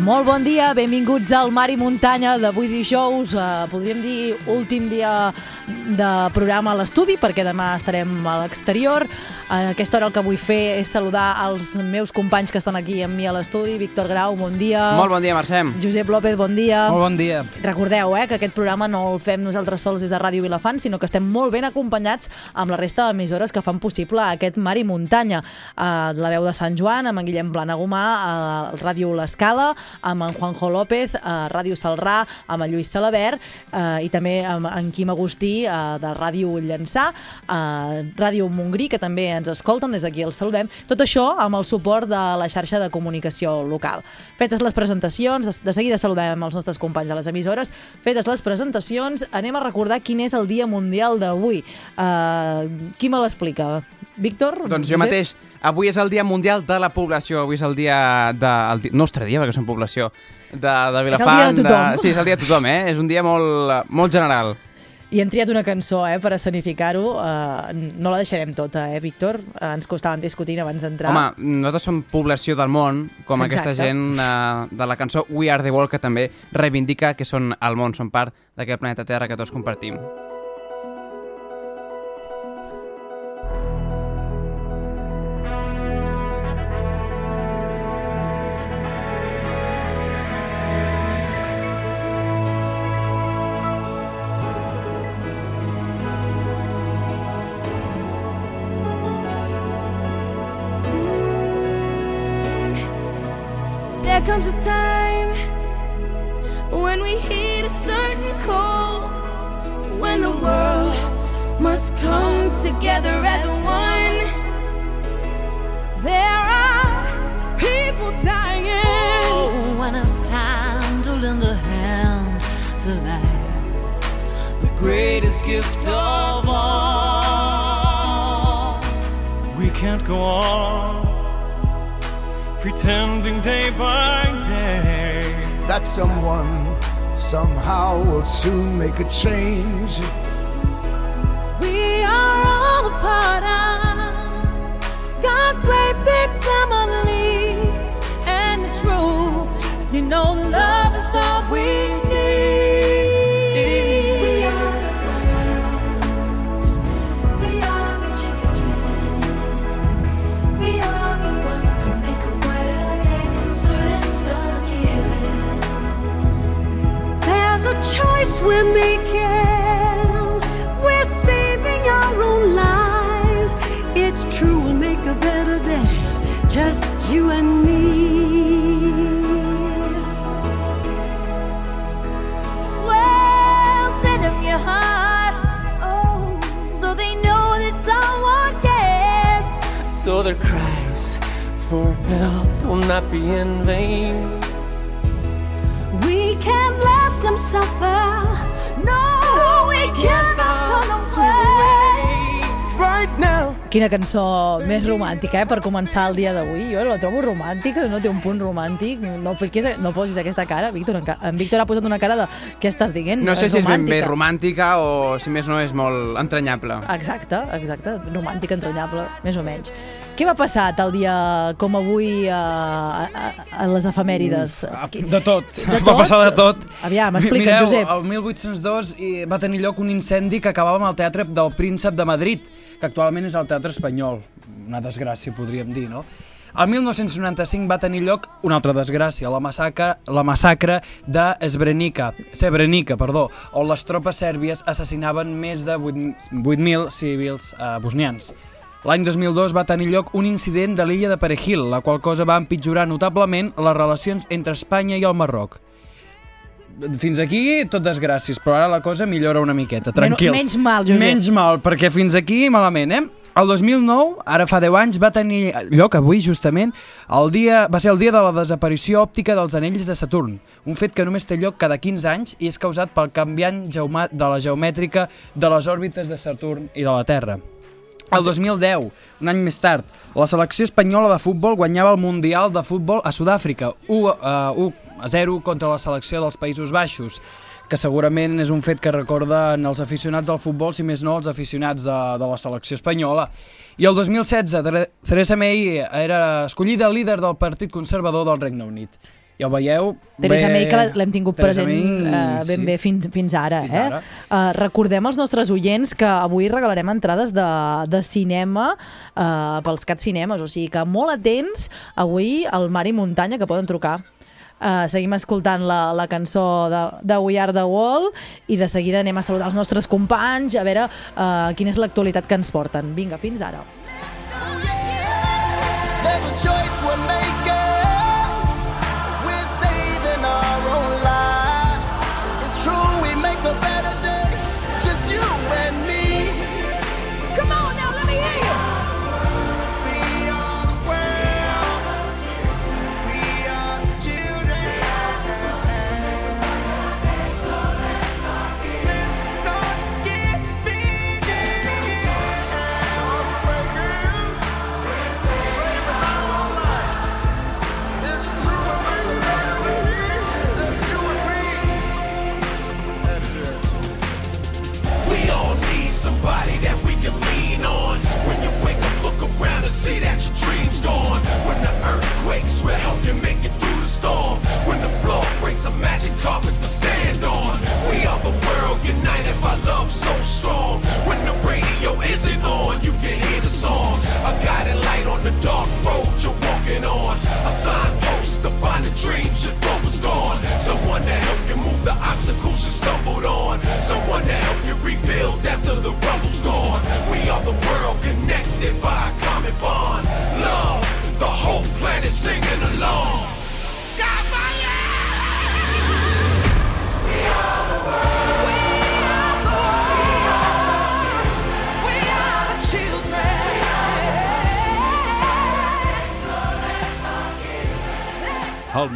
Molt bon dia, benvinguts al Mar i Muntanya d'avui dijous, eh, podríem dir últim dia de programa a l'estudi, perquè demà estarem a l'exterior. A aquesta hora el que vull fer és saludar els meus companys que estan aquí amb mi a l'estudi. Víctor Grau, bon dia. Molt bon dia, Mercè. Josep López, bon dia. Molt bon dia. Recordeu eh, que aquest programa no el fem nosaltres sols des de Ràdio Vilafant, sinó que estem molt ben acompanyats amb la resta d'emissores que fan possible aquest mar i muntanya. Uh, la veu de Sant Joan, amb en Guillem Planagumà, a Ràdio L'Escala, amb en Juanjo López, a Ràdio Salrà, amb en Lluís Salabert, uh, i també amb en Quim Agustí, uh, de Ràdio Llançà, uh, Ràdio Montgrí, que també ens escolten, des d'aquí els saludem. Tot això amb el suport de la xarxa de comunicació local. Fetes les presentacions, de, de seguida saludem els nostres companys de les emissores, fetes les presentacions, anem a recordar quin és el Dia Mundial d'avui. Uh, qui me l'explica? Víctor? Doncs jo Josep? mateix. Avui és el Dia Mundial de la Població. Avui és el dia de... El di... nostre dia, perquè som població. De, de Vilafant. dia de tothom. Sí, és el dia de tothom, eh? És un dia molt, molt general. I hem triat una cançó eh, per escenificar-ho. Uh, no la deixarem tota, eh, Víctor? Uh, ens costaven discutint abans d'entrar. Home, nosaltres som població del món, com Exacte. aquesta gent eh, de la cançó We Are The World, que també reivindica que són el món, són part d'aquest planeta Terra que tots compartim. Together as one. There are people dying. Oh, when it's time to lend a hand to life, the greatest gift of all. We can't go on pretending day by day. that someone somehow will soon make a change. We are all a part of God's great big family. And it's true, you know, love is all we need. We are the world. We are the children. We are the ones who make a better day. Let's start giving. There's a choice we're making. You and me. Well, send them your heart. Oh, so they know that someone cares. So their cries for help will not be in vain. We can't let them suffer. Quina cançó més romàntica, eh, per començar el dia d'avui. Jo la trobo romàntica, no té un punt romàntic. No, fiquis, no posis aquesta cara, Víctor. En, Víctor ha posat una cara de què estàs dient? No sé si és ben bé romàntica. o, si més no, és molt entranyable. Exacte, exacte. Romàntica, entranyable, més o menys. Què va passar tal dia com avui a, a, a les efemèrides? Qui- De tot. De Va passar de tot. Aviam, explica't, Mireu, Josep. el 1802 i va tenir lloc un incendi que acabava amb el Teatre del Príncep de Madrid, que actualment és el Teatre Espanyol. Una desgràcia, podríem dir, no? El 1995 va tenir lloc una altra desgràcia, la massacre, la massacre de Srebrenica, Srebrenica, perdó, on les tropes sèrbies assassinaven més de 8 8.000 civils eh, bosnians. L'any 2002 va tenir lloc un incident de l'illa de Perejil, la qual cosa va empitjorar notablement les relacions entre Espanya i el Marroc. Fins aquí tot desgràcies, però ara la cosa millora una miqueta, tranquils. menys mal, Josep. Menys mal, perquè fins aquí malament, eh? El 2009, ara fa 10 anys, va tenir lloc avui, justament, el dia, va ser el dia de la desaparició òptica dels anells de Saturn, un fet que només té lloc cada 15 anys i és causat pel canviant de la geomètrica de les òrbites de Saturn i de la Terra. El 2010, un any més tard, la selecció espanyola de futbol guanyava el Mundial de Futbol a Sud-àfrica, 1 a 1 a 0 contra la selecció dels Països Baixos que segurament és un fet que recorden els aficionats del futbol, si més no els aficionats de, de la selecció espanyola. I el 2016, Tere- Theresa May era escollida líder del Partit Conservador del Regne Unit. Ja ho veieu? Teresa bé- May, que l'hem tingut Theresa present May, eh, ben sí. bé fins, fins ara. Fins eh? ara. Eh, recordem als nostres oients que avui regalarem entrades de, de cinema eh, pels Cat Cinemes, o sigui que molt atents avui al Mar i Muntanya, que poden trucar. Uh, seguim escoltant la, la cançó de, de We Are The Wall i de seguida anem a saludar els nostres companys a veure uh, quina és l'actualitat que ens porten. Vinga, fins ara. There's a choice we're making. Somebody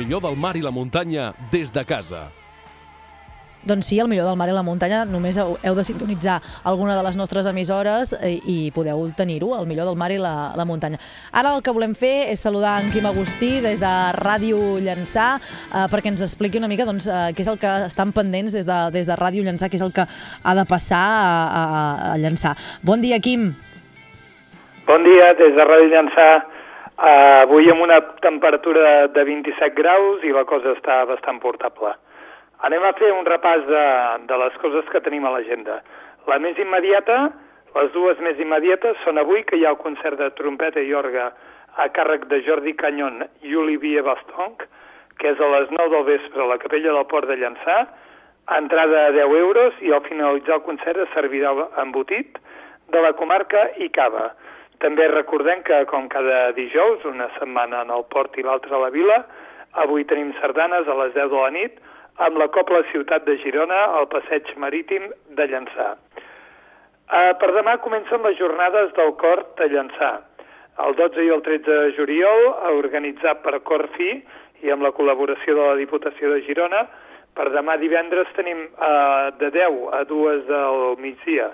millor del mar i la muntanya des de casa. Doncs sí, el millor del mar i la muntanya, només heu, de sintonitzar alguna de les nostres emissores i, i podeu tenir-ho, el millor del mar i la, la muntanya. Ara el que volem fer és saludar en Quim Agustí des de Ràdio Llançà eh, perquè ens expliqui una mica doncs, eh, què és el que estan pendents des de, des de Ràdio Llançà, què és el que ha de passar a, a, a Llançà. Bon dia, Quim. Bon dia, des de Ràdio Llançà. Uh, avui amb una temperatura de 27 graus i la cosa està bastant portable. Anem a fer un repàs de, de les coses que tenim a l'agenda. La més immediata, les dues més immediates, són avui que hi ha el concert de trompeta i orga a càrrec de Jordi Canyon i Olivier Bastonc, que és a les 9 del vespre a la capella del Port de Llançà, entrada a 10 euros i al finalitzar el concert es servirà embotit de la comarca i cava. També recordem que, com cada dijous, una setmana en el port i l'altra a la vila, avui tenim sardanes a les 10 de la nit amb la Copla Ciutat de Girona al passeig marítim de Llançà. Uh, per demà comencen les jornades del Cort de Llançà. El 12 i el 13 de juliol, organitzat per Corfi i amb la col·laboració de la Diputació de Girona, per demà divendres tenim uh, de 10 a 2 del migdia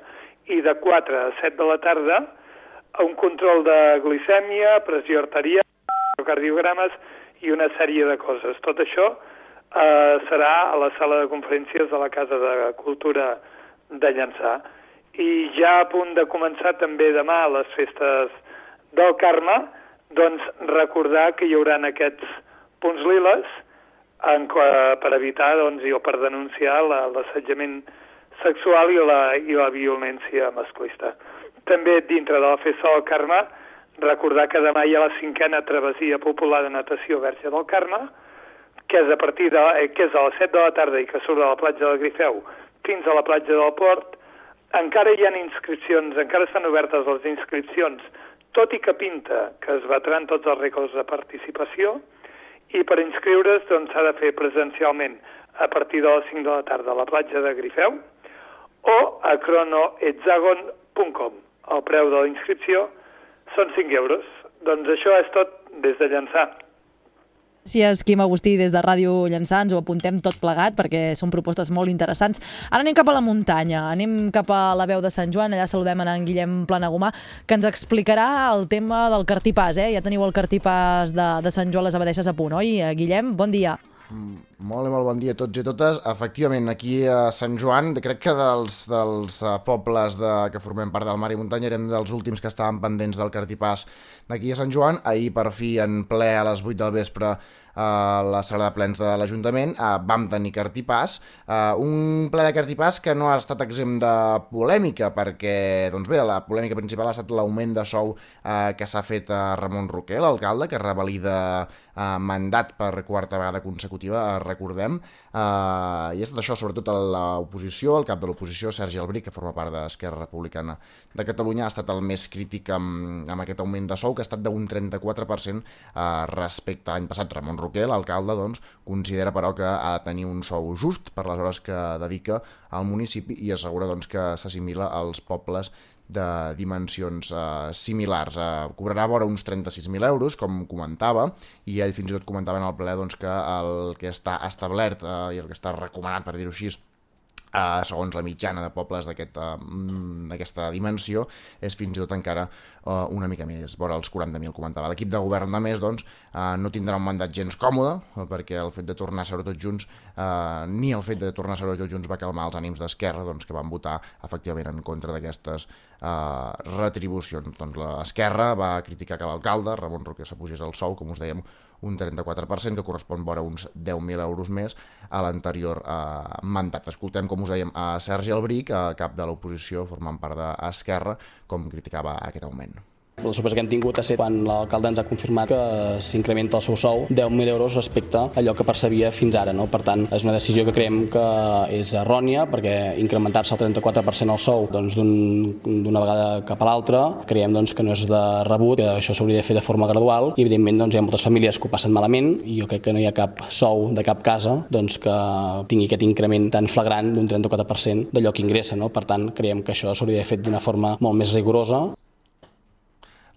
i de 4 a 7 de la tarda un control de glicèmia, pressió arterial, cardiogrames i una sèrie de coses. Tot això eh, serà a la sala de conferències de la Casa de Cultura de Llançà. I ja a punt de començar també demà les festes del Carme, doncs recordar que hi haurà aquests punts liles en, per evitar doncs, i, o per denunciar la- l'assetjament sexual i la, i la violència masclista. També dintre de la festa del Carme, recordar que demà hi ha la cinquena travessia popular de natació Verge del Carme, que és a partir de, eh, que és a les 7 de la tarda i que surt de la platja del Grifeu fins a la platja del Port. Encara hi ha inscripcions, encara estan obertes les inscripcions, tot i que pinta que es batran tots els rècords de participació, i per inscriure's doncs, s'ha de fer presencialment a partir de les 5 de la tarda a la platja de Grifeu o a cronohexagon.com. el preu de la inscripció són 5 euros. Doncs això és tot des de llançar. Gràcies, Quim Agustí, des de Ràdio Llançà. Ens ho apuntem tot plegat perquè són propostes molt interessants. Ara anem cap a la muntanya, anem cap a la veu de Sant Joan. Allà saludem en Guillem Planagumà, que ens explicarà el tema del cartipàs. Eh? Ja teniu el cartipàs de, de Sant Joan les Abadesses a punt, oi? Guillem, bon dia. Molt molt bon dia a tots i a totes. Efectivament, aquí a Sant Joan, crec que dels, dels eh, pobles de, que formem part del Mar i Muntanya érem dels últims que estaven pendents del cartipàs d'aquí a Sant Joan. Ahir, per fi, en ple a les 8 del vespre, a la sala de plens de l'Ajuntament eh, vam tenir cartipàs, eh, un ple de cartipàs que no ha estat exempt de polèmica perquè, doncs bé, la polèmica principal ha estat l'augment de sou eh, que s'ha fet a Ramon Roquer, l'alcalde, que revalida eh, mandat per quarta vegada consecutiva, eh, recordem, eh, i ha estat això sobretot a l'oposició, el cap de l'oposició, Sergi Albric, que forma part d'Esquerra Republicana de Catalunya, ha estat el més crític amb, amb aquest augment de sou, que ha estat d'un 34% eh, respecte a l'any passat. Ramon Roquer, l'alcalde, doncs, considera però que ha de tenir un sou just per les hores que dedica al municipi i assegura doncs, que s'assimila als pobles de dimensions eh, similars. Eh, cobrarà vora uns 36.000 euros, com comentava, i ell fins i tot comentava en el ple doncs, que el que està establert eh, i el que està recomanat, per dir-ho així, Uh, segons la mitjana de pobles d'aquesta uh, dimensió, és fins i tot encara uh, una mica més, vora els 40.000, comentava. L'equip de govern, de més, doncs, uh, no tindrà un mandat gens còmode, uh, perquè el fet de tornar a seure tots junts, uh, ni el fet de tornar a seure tots junts va calmar els ànims d'Esquerra, doncs, que van votar, efectivament, en contra d'aquestes retribucions. Doncs l'Esquerra va criticar que l'alcalde, Ramon Roquer, s'apugés el sou, com us dèiem, un 34%, que correspon vora uns 10.000 euros més a l'anterior eh, mandat. Escoltem, com us dèiem, a Sergi Albric, a cap de l'oposició, formant part d'Esquerra, com criticava aquest augment. La sorpresa que hem tingut ha estat quan l'alcalde ens ha confirmat que s'incrementa el seu sou 10.000 euros respecte a allò que percebia fins ara. No? Per tant, és una decisió que creiem que és errònia perquè incrementar-se el 34% el sou doncs, d'una un, vegada cap a l'altra creiem doncs, que no és de rebut, que això s'hauria de fer de forma gradual i evidentment doncs, hi ha moltes famílies que ho passen malament i jo crec que no hi ha cap sou de cap casa doncs, que tingui aquest increment tan flagrant d'un 34% d'allò que ingressa. No? Per tant, creiem que això s'hauria de fer d'una forma molt més rigorosa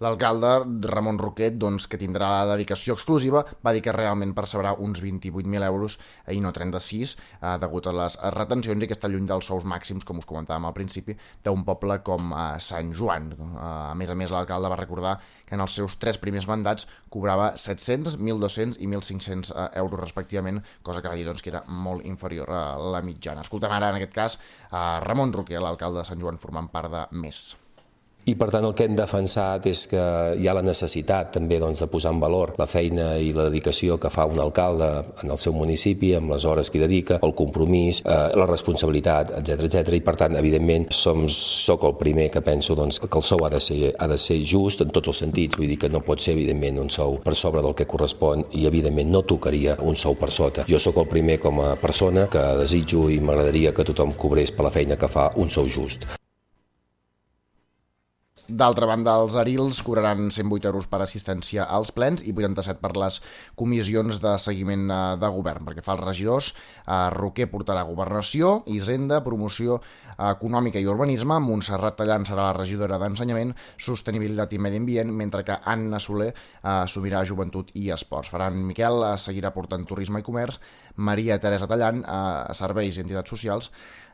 L'alcalde, Ramon Roquet, doncs, que tindrà la dedicació exclusiva, va dir que realment percebrà uns 28.000 euros i no 36, eh, degut a les retencions i que està lluny dels sous màxims, com us comentàvem al principi, d'un poble com eh, Sant Joan. Eh, a més a més, l'alcalde va recordar que en els seus tres primers mandats cobrava 700, 1.200 i 1.500 eh, euros respectivament, cosa que va dir doncs, que era molt inferior a la mitjana. Escoltem ara, en aquest cas, a Ramon Roquer, l'alcalde de Sant Joan, formant part de Més. I per tant el que hem defensat és que hi ha la necessitat també doncs, de posar en valor la feina i la dedicació que fa un alcalde en el seu municipi, amb les hores que hi dedica, el compromís, eh, la responsabilitat, etc etc. I per tant, evidentment, som, soc el primer que penso doncs, que el sou ha de, ser, ha de ser just en tots els sentits, vull dir que no pot ser evidentment un sou per sobre del que correspon i evidentment no tocaria un sou per sota. Jo sóc el primer com a persona que desitjo i m'agradaria que tothom cobrés per la feina que fa un sou just. D'altra banda, els Arils cobraran 108 euros per assistència als plens i 87 per les comissions de seguiment eh, de govern. Perquè fa els regidors, eh, Roquer portarà governació, Hisenda, promoció econòmica i urbanisme, Montserrat Tallant serà la regidora d'Ensenyament, Sostenibilitat i Medi Ambient, mentre que Anna Soler eh, assumirà Joventut i Esports. Ferran Miquel eh, seguirà portant Turisme i Comerç, Maria Teresa Tallant, eh, Serveis i Entitats Socials,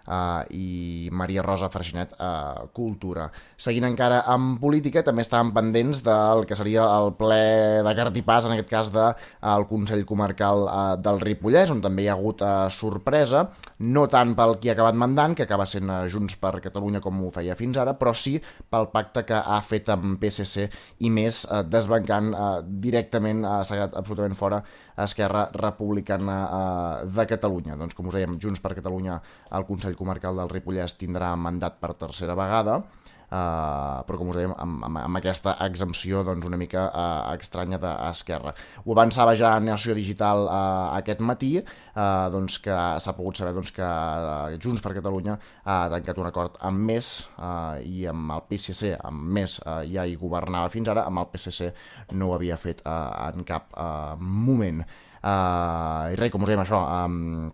uh, i Maria Rosa Freixenet uh, Cultura. Seguint encara amb política, també estàvem pendents del que seria el ple de Cartipàs, en aquest cas del de, Consell Comarcal uh, del Ripollès, on també hi ha hagut uh, sorpresa, no tant pel qui ha acabat mandant, que acaba sent uh, Junts per Catalunya com ho feia fins ara, però sí pel pacte que ha fet amb PSC i més, uh, desbancant uh, directament, uh, s'ha quedat absolutament fora Esquerra Republicana uh, de Catalunya. Doncs, com us dèiem, Junts per Catalunya al Consell Comarcal del Ripollès tindrà mandat per tercera vegada, Uh, però com us dèiem, amb, amb, amb aquesta exempció doncs, una mica uh, estranya d'Esquerra. Ho avançava ja a Nació Digital uh, aquest matí, uh, doncs, que s'ha pogut saber doncs, que uh, Junts per Catalunya ha tancat un acord amb més uh, i amb el PSC, amb més uh, ja hi governava fins ara, amb el PSC no ho havia fet uh, en cap uh, moment. Uh, I res, com us dèiem això, um,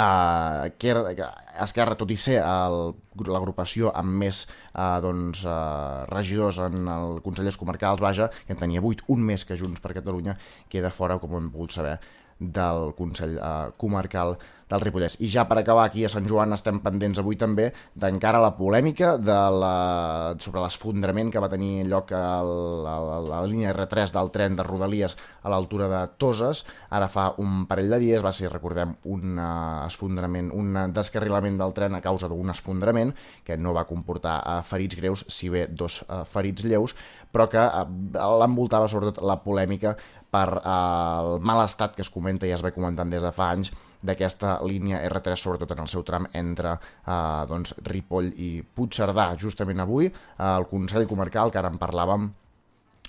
Uh, que era, que Esquerra, tot i ser l'agrupació amb més uh, doncs, uh, regidors en el Consellers Comarcals, vaja, que en tenia 8, un més que Junts per Catalunya, queda fora, com hem pogut saber, del Consell uh, Comarcal del Ripollès. I ja per acabar aquí a Sant Joan estem pendents avui també d'encara la polèmica de la, sobre l'esfondrament que va tenir lloc a la, a la línia R3 del tren de Rodalies a l'altura de Toses. Ara fa un parell de dies va ser, recordem, un uh, esfondrament, un descarrilament del tren a causa d'un esfondrament que no va comportar uh, ferits greus, si bé dos uh, ferits lleus, però que l'envoltava sobretot la polèmica per el mal estat que es comenta i es va comentant des de fa anys d'aquesta línia R3, sobretot en el seu tram entre eh, doncs, Ripoll i Puigcerdà. Justament avui, eh, el Consell Comarcal, que ara en parlàvem,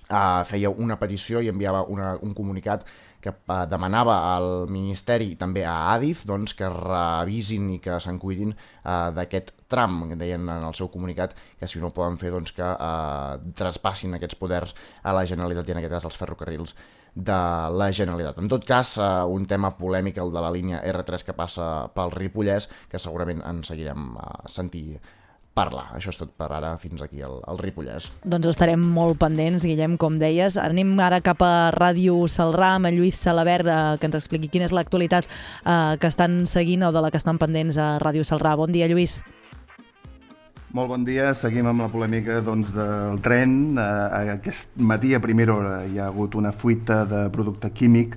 eh, feia una petició i enviava una, un comunicat que eh, demanava al Ministeri i també a Adif doncs, que revisin i que se'n cuidin eh, d'aquest tram, que deien en el seu comunicat que si no ho poden fer doncs, que eh, traspassin aquests poders a la Generalitat i en aquest cas als ferrocarrils de la Generalitat. En tot cas, eh, un tema polèmic, el de la línia R3 que passa pel Ripollès, que segurament en seguirem a sentir parlar. Això és tot per ara, fins aquí el, el Ripollès. Doncs estarem molt pendents, Guillem, com deies. Anem ara cap a Ràdio Salrà amb en Lluís Salabert, eh, que ens expliqui quina és l'actualitat eh, que estan seguint o de la que estan pendents a Ràdio Salrà. Bon dia, Lluís. Molt bon dia, seguim amb la polèmica doncs, del tren. Eh, aquest matí a primera hora hi ha hagut una fuita de producte químic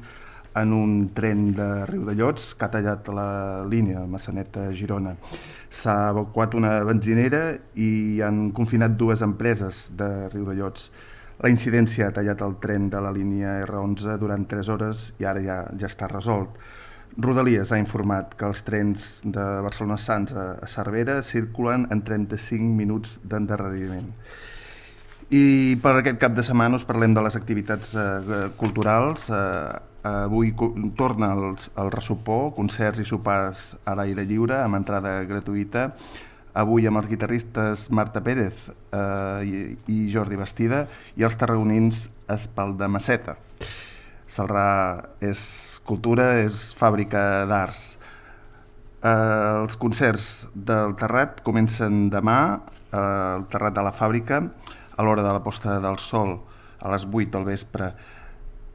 en un tren de Riudellots que ha tallat la línia Massanet-Girona. S'ha evacuat una benzinera i han confinat dues empreses de Riudellots. La incidència ha tallat el tren de la línia R11 durant 3 hores i ara ja, ja està resolt. Rodalies ha informat que els trens de Barcelona-Sants a a Cervera circulen en 35 minuts d'endarreriment. I per aquest cap de setmana us parlem de les activitats eh, culturals. Eh, avui co- torna el, el concerts i sopars a l'aire lliure amb entrada gratuïta. Avui amb els guitarristes Marta Pérez eh, i, i Jordi Bastida i els tarragonins Espal de Maceta. Salrà és cultura, és fàbrica d'arts. Eh, els concerts del Terrat comencen demà, eh, al Terrat de la Fàbrica, a l'hora de la posta del sol, a les 8 del vespre.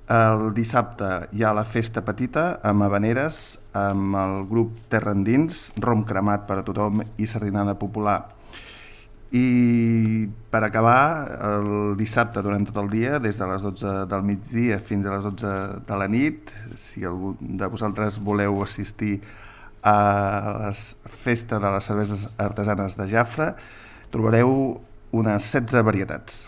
El dissabte hi ha la festa petita amb habaneres, amb el grup Terra Endins, rom cremat per a tothom i sardinada popular. I per acabar, el dissabte durant tot el dia, des de les 12 del migdia fins a les 12 de la nit, si algú de vosaltres voleu assistir a la festa de les cerveses artesanes de Jafra, trobareu unes 16 varietats.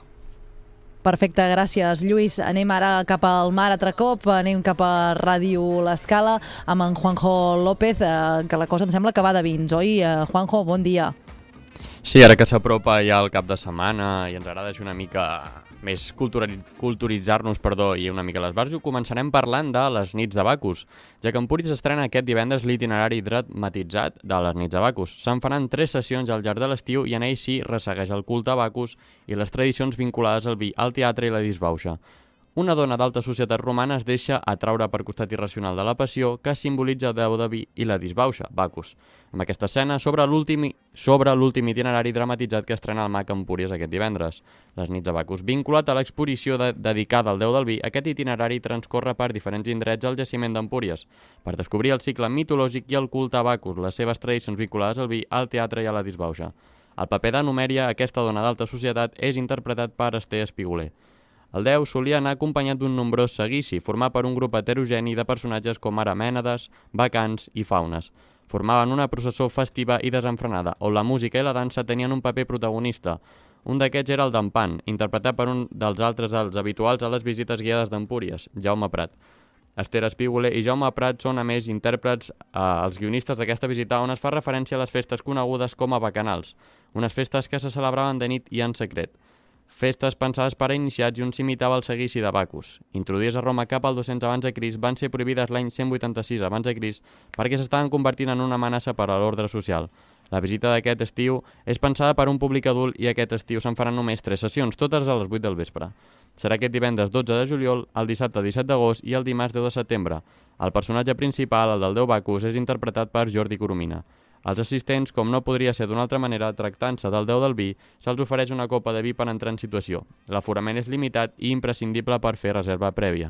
Perfecte, gràcies, Lluís. Anem ara cap al mar altre cop, anem cap a Ràdio L'Escala amb en Juanjo López, eh, que la cosa em sembla que va de vins, oi? Eh, Juanjo, bon dia. Sí, ara que s'apropa ja el cap de setmana i ens agrada una mica més culturitzar-nos perdó, i una mica a l'esbarjo, començarem parlant de les nits de Bacus, ja que Empúries estrena aquest divendres l'itinerari dramatitzat de les nits de Bacus. Se'n faran tres sessions al llarg de l'estiu i en ell sí ressegueix el culte a Bacus i les tradicions vinculades al vi, al teatre i la disbauxa. Una dona d'alta societat romana es deixa atraure per costat irracional de la passió que simbolitza déu de vi i la disbauxa, Bacus. Amb aquesta escena sobre l'últim sobre l'últim itinerari dramatitzat que estrena el Mac Empúries aquest divendres. Les nits de Bacus. Vinculat a l'exposició de, dedicada al déu del vi, aquest itinerari transcorre per diferents indrets al jaciment d'Empúries per descobrir el cicle mitològic i el culte a Bacus, les seves tradicions vinculades al vi, al teatre i a la disbauxa. El paper de Numèria, aquesta dona d'alta societat, és interpretat per Esther Espiguler. El déu solia anar acompanyat d'un nombrós seguici, format per un grup heterogeni de personatges com ara mènades, bacants i faunes. Formaven una processó festiva i desenfrenada, on la música i la dansa tenien un paper protagonista. Un d'aquests era el d'Empan, interpretat per un dels altres dels habituals a les visites guiades d'Empúries, Jaume Prat. Esther Espígole i Jaume Prat són, a més, intèrprets, eh, els guionistes d'aquesta visita on es fa referència a les festes conegudes com a bacanals, unes festes que se celebraven de nit i en secret. Festes pensades per a iniciats i on s'imitava el seguici de Bacus. Introduïdes a Roma cap al 200 abans de Crist, van ser prohibides l'any 186 abans de Crist perquè s'estaven convertint en una amenaça per a l'ordre social. La visita d'aquest estiu és pensada per un públic adult i aquest estiu se'n faran només tres sessions, totes a les 8 del vespre. serà aquest divendres 12 de juliol, el dissabte 17 d'agost i el dimarts 10 de setembre. El personatge principal, el del Déu Bacus, és interpretat per Jordi Coromina. Als assistents, com no podria ser d'una altra manera, tractant-se del Déu del Vi, se'ls ofereix una copa de vi per entrar en situació. L'aforament és limitat i imprescindible per fer reserva prèvia.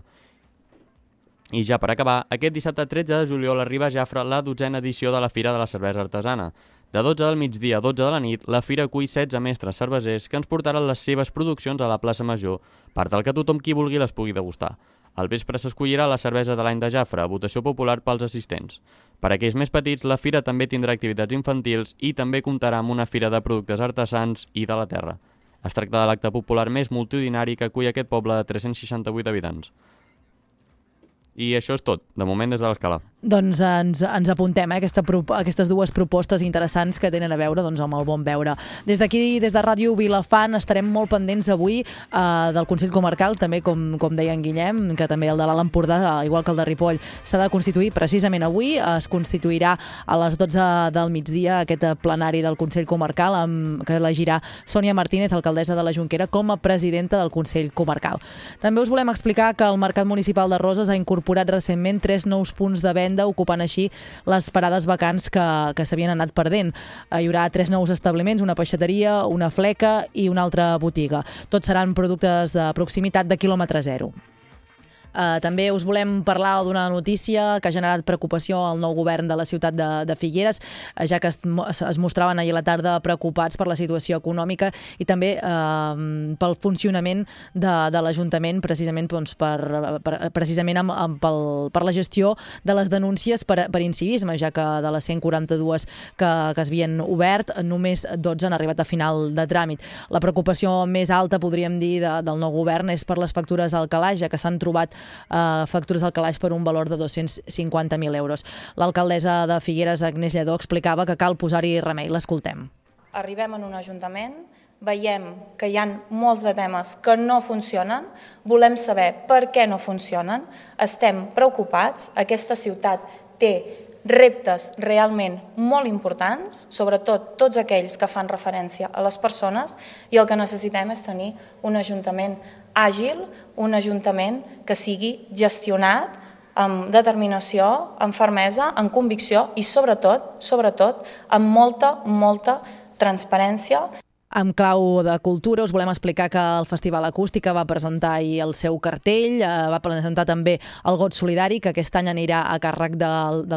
I ja per acabar, aquest dissabte 13 de juliol arriba a Jafre la dotzena edició de la Fira de la Cervesa Artesana. De 12 del migdia a 12 de la nit, la Fira acull 16 mestres cervesers que ens portaran les seves produccions a la plaça Major per tal que tothom qui vulgui les pugui degustar. Al vespre s'escollirà la cervesa de l'any de Jafre, votació popular pels assistents. Per a aquells més petits, la fira també tindrà activitats infantils i també comptarà amb una fira de productes artesans i de la terra. Es tracta de l'acte popular més multitudinari que acull aquest poble de 368 habitants. I això és tot, de moment des de l'escala. Doncs ens, ens apuntem eh, aquesta, aquestes dues propostes interessants que tenen a veure doncs, amb el bon veure. Des d'aquí, des de Ràdio Vilafant, estarem molt pendents avui eh, del Consell Comarcal, també com, com deia en Guillem, que també el de l'Alt Empordà, igual que el de Ripoll, s'ha de constituir precisament avui. Es constituirà a les 12 del migdia aquest plenari del Consell Comarcal amb, que elegirà Sònia Martínez, alcaldessa de la Junquera, com a presidenta del Consell Comarcal. També us volem explicar que el Mercat Municipal de Roses ha incorporat recentment tres nous punts de venda, ocupant així les parades vacants que, que s'havien anat perdent. Eh, Hi haurà tres nous establiments, una peixateria, una fleca i una altra botiga. Tots seran productes de proximitat de quilòmetre zero. Uh, també us volem parlar d'una notícia que ha generat preocupació al nou govern de la ciutat de, de Figueres, uh, ja que es, es mostraven ahir a la tarda preocupats per la situació econòmica i també uh, pel funcionament de, de l'Ajuntament, precisament, doncs, per, per, precisament amb, amb, pel, per la gestió de les denúncies per, per incivisme, ja que de les 142 que, que es havien obert, només 12 han arribat a final de tràmit. La preocupació més alta, podríem dir, de, del nou govern és per les factures al calaix, ja que s'han trobat eh, factures al calaix per un valor de 250.000 euros. L'alcaldessa de Figueres, Agnès Lledó, explicava que cal posar-hi remei. L'escoltem. arribem en un ajuntament, veiem que hi ha molts de temes que no funcionen, volem saber per què no funcionen, estem preocupats, aquesta ciutat té reptes realment molt importants, sobretot tots aquells que fan referència a les persones, i el que necessitem és tenir un ajuntament àgil, un ajuntament que sigui gestionat amb determinació, amb fermesa, amb convicció i sobretot, sobretot, amb molta, molta transparència. En clau de cultura us volem explicar que el Festival Acústica va presentar ahir el seu cartell, eh, va presentar també el Got Solidari, que aquest any anirà a càrrec de,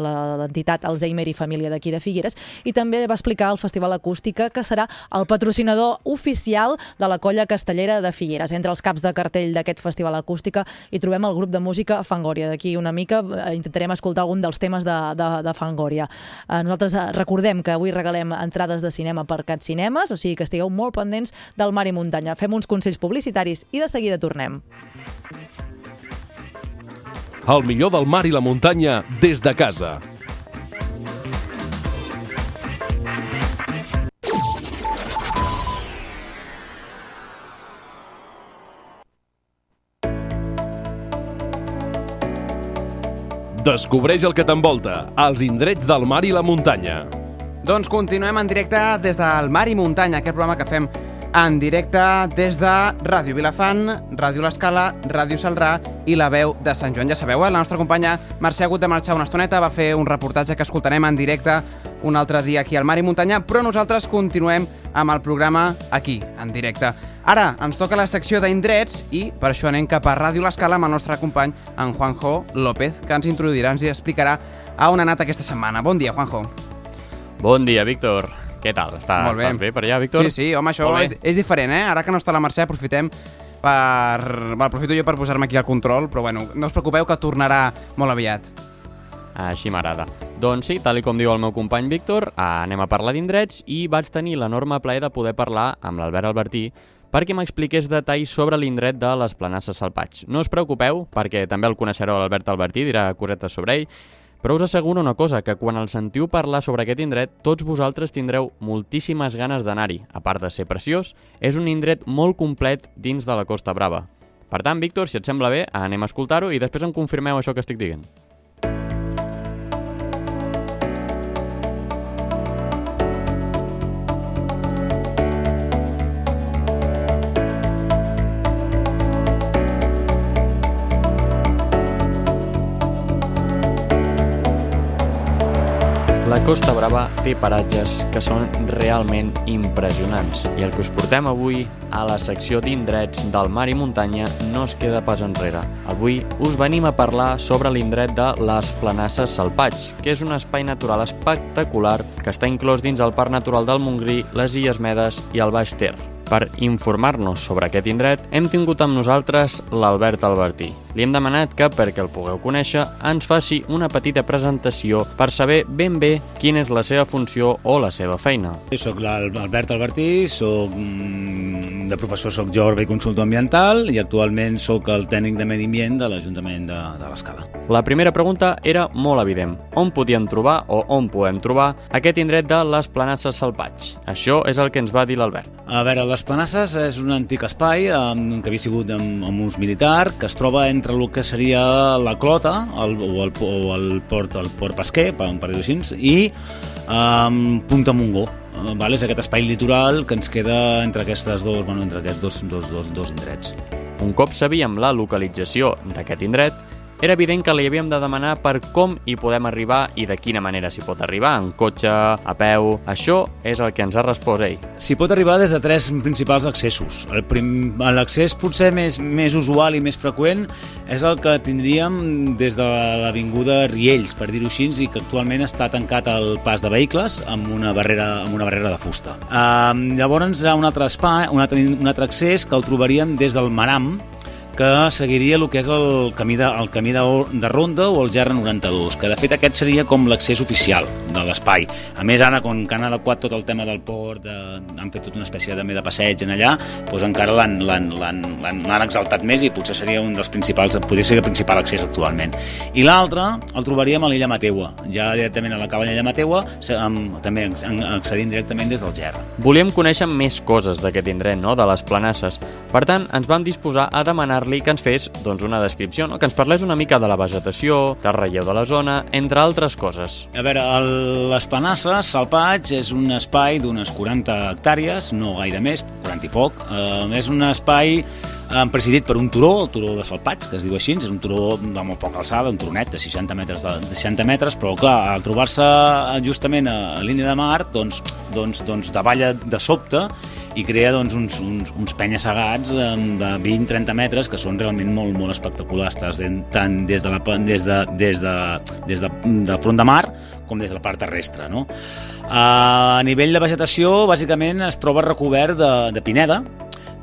l'entitat Alzheimer i Família d'aquí de Figueres, i també va explicar el Festival Acústica, que serà el patrocinador oficial de la colla castellera de Figueres. Entre els caps de cartell d'aquest Festival Acústica hi trobem el grup de música Fangoria. D'aquí una mica eh, intentarem escoltar algun dels temes de, de, de Fangoria. Eh, nosaltres recordem que avui regalem entrades de cinema per Cat Cinemes, o sigui que estigueu molt pendents del Mar i Muntanya. Fem uns consells publicitaris i de seguida tornem. El millor del mar i la muntanya des de casa. Descobreix el que t'envolta, els indrets del mar i la muntanya. Doncs continuem en directe des del Mar i Muntanya, aquest programa que fem en directe des de Ràdio Vilafant, Ràdio L'Escala, Ràdio Salrà i la veu de Sant Joan. Ja sabeu, eh? la nostra companya Mercè ha hagut de marxar una estoneta, va fer un reportatge que escoltarem en directe un altre dia aquí al Mar i Muntanya, però nosaltres continuem amb el programa aquí, en directe. Ara ens toca la secció d'indrets i per això anem cap a Ràdio L'Escala amb el nostre company, en Juanjo López, que ens introduirà, ens explicarà a on ha anat aquesta setmana. Bon dia, Juanjo. Bon dia, Víctor. Què tal? Està, Molt bé. Estàs bé per allà, Víctor? Sí, sí, home, això és, és diferent, eh? Ara que no està la Mercè, aprofitem per... Bueno, aprofito jo per posar-me aquí al control, però bueno, no us preocupeu que tornarà molt aviat. Així m'agrada. Doncs sí, tal com diu el meu company Víctor, anem a parlar d'indrets i vaig tenir l'enorme plaer de poder parlar amb l'Albert Albertí perquè m'expliqués detalls sobre l'indret de les Planasses Salpats. No us preocupeu, perquè també el coneixereu l'Albert Albertí, dirà cosetes sobre ell, però us asseguro una cosa, que quan el sentiu parlar sobre aquest indret, tots vosaltres tindreu moltíssimes ganes d'anar-hi. A part de ser preciós, és un indret molt complet dins de la Costa Brava. Per tant, Víctor, si et sembla bé, anem a escoltar-ho i després em confirmeu això que estic dient. Costa Brava té paratges que són realment impressionants i el que us portem avui a la secció d'indrets del mar i muntanya no es queda pas enrere. Avui us venim a parlar sobre l'indret de les Planasses Salpats, que és un espai natural espectacular que està inclòs dins el Parc Natural del Montgrí, les Illes Medes i el Baix Ter. Per informar-nos sobre aquest indret, hem tingut amb nosaltres l'Albert Albertí. Li hem demanat que, perquè el pugueu conèixer, ens faci una petita presentació per saber ben bé quina és la seva funció o la seva feina. Soc l'Albert Albertí, soc mm, de professor soc geògraf i consultor ambiental i actualment sóc el tècnic de medi ambient de l'Ajuntament de, de l'Escala. La primera pregunta era molt evident. On podíem trobar o on podem trobar aquest indret de les Planasses Salpats? Això és el que ens va dir l'Albert. A veure, les Planasses és un antic espai um, que havia sigut amb, amb ús militar, que es troba entre el que seria la Clota el, o, el, o el port, el port pesquer, per, per dir-ho així, i um, Punta Mongó. Uh? És aquest espai litoral que ens queda entre aquestes dos, bueno, entre aquests dos, dos, dos, dos indrets. Un cop sabíem la localització d'aquest indret, era evident que li havíem de demanar per com hi podem arribar i de quina manera s'hi pot arribar, en cotxe, a peu... Això és el que ens ha respost ell. S'hi pot arribar des de tres principals accessos. L'accés potser més, més usual i més freqüent és el que tindríem des de l'avinguda Riells, per dir-ho així, i que actualment està tancat el pas de vehicles amb una barrera, amb una barrera de fusta. Um, llavors hi ha un altre espai, un altre, un altre accés que el trobaríem des del Maram, que seguiria el que és el camí de, el camí de, de Ronda o el GR92, que de fet aquest seria com l'accés oficial de l'espai. A més, ara, com que han adequat tot el tema del port, de, han fet tota una espècie de, de passeig en allà, doncs encara l'han exaltat més i potser seria un dels principals, podria ser el principal accés actualment. I l'altre el trobaríem a l'illa Mateua, ja directament a la cava de Mateua, amb, també accedint directament des del GR. Volíem conèixer més coses d'aquest indret, no?, de les planasses. Per tant, ens vam disposar a demanar-li que ens fes doncs, una descripció, no? que ens parlés una mica de la vegetació, del relleu de la zona, entre altres coses. A veure, el, les Panasses, Salpaig, és un espai d'unes 40 hectàrees, no gaire més, 40 i poc. Eh, és un espai presidit per un turó, el turó de Salpaig, que es diu així, és un turó de molt poca alçada, un turonet de 60 metres, de, de 60 metres però clar, al trobar-se justament a, a línia de mar, doncs, doncs, doncs davalla de sobte i crea doncs, uns, uns, uns penya-segats eh, de 20-30 metres que són realment molt, molt espectaculars, tant des de, la, des de, des de, des de, de front de mar com des de la part terrestre. No? A nivell de vegetació, bàsicament es troba recobert de, de pineda,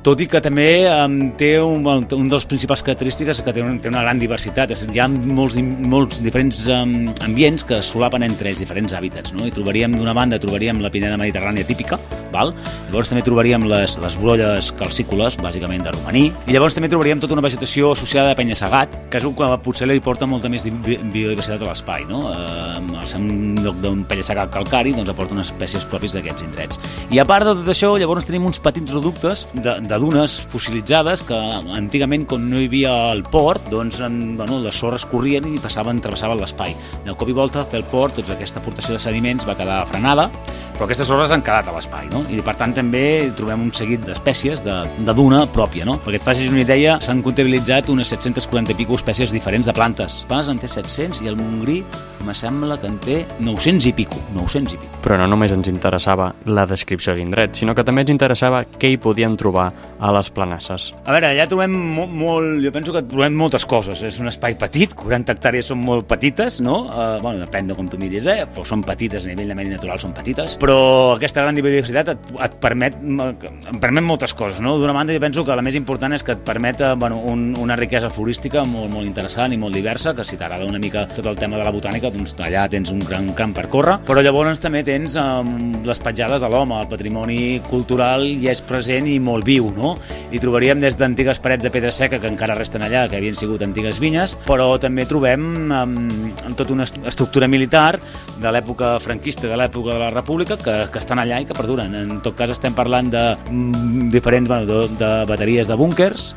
tot i que també um, té un, un dels principals característiques que té, un, té una gran diversitat. És, hi ha molts, molts diferents um, ambients que solapen entre els diferents hàbitats. No? I trobaríem, d'una banda, trobaríem la pineda mediterrània típica, val? llavors també trobaríem les, les brolles calcícoles, bàsicament de romaní, i llavors també trobaríem tota una vegetació associada a penya-segat, que és el que potser li porta molta més di- bi- biodiversitat a l'espai. No? Eh, al ser un lloc d'un penya-segat calcari, doncs aporta unes espècies propis d'aquests indrets. I a part de tot això, llavors tenim uns petits reductes de, de dunes fossilitzades que antigament, quan no hi havia el port, doncs en, bueno, les sorres corrien i passaven, travessaven l'espai. De cop i volta, fer el port, tota aquesta aportació de sediments va quedar frenada, però aquestes sorres han quedat a l'espai, no? I per tant també trobem un seguit d'espècies de, de duna pròpia, no? Perquè et facis una idea, s'han comptabilitzat unes 740 i pico espècies diferents de plantes. Planes en té 700 i el Montgrí me sembla que en té 900 i pico, 900 i pico. Però no només ens interessava la descripció d'indret, sinó que també ens interessava què hi podíem trobar a les planasses. A veure, allà trobem molt, molt, jo penso que trobem moltes coses. És un espai petit, 40 hectàrees són molt petites, no? Uh, bueno, depèn de com tu miris, eh? Però són petites, a nivell de medi natural són petites. Però aquesta gran biodiversitat et, et permet, em permet moltes coses, no? D'una banda, jo penso que la més important és que et permet eh, bueno, un, una riquesa florística molt, molt interessant i molt diversa, que si t'agrada una mica tot el tema de la botànica, doncs allà tens un gran camp per córrer. Però llavors també tens um, les petjades de l'home, el patrimoni cultural hi és present i molt viu, no? I trobaríem des d'antigues parets de pedra seca que encara resten allà, que havien sigut antigues vinyes, però també trobem um, tota una est- estructura militar de l'època franquista, de l'època de la República, que, que estan allà i que perduren. En tot cas, es estem parlant de mm, diferents, bueno, de, de bateries de búnkers,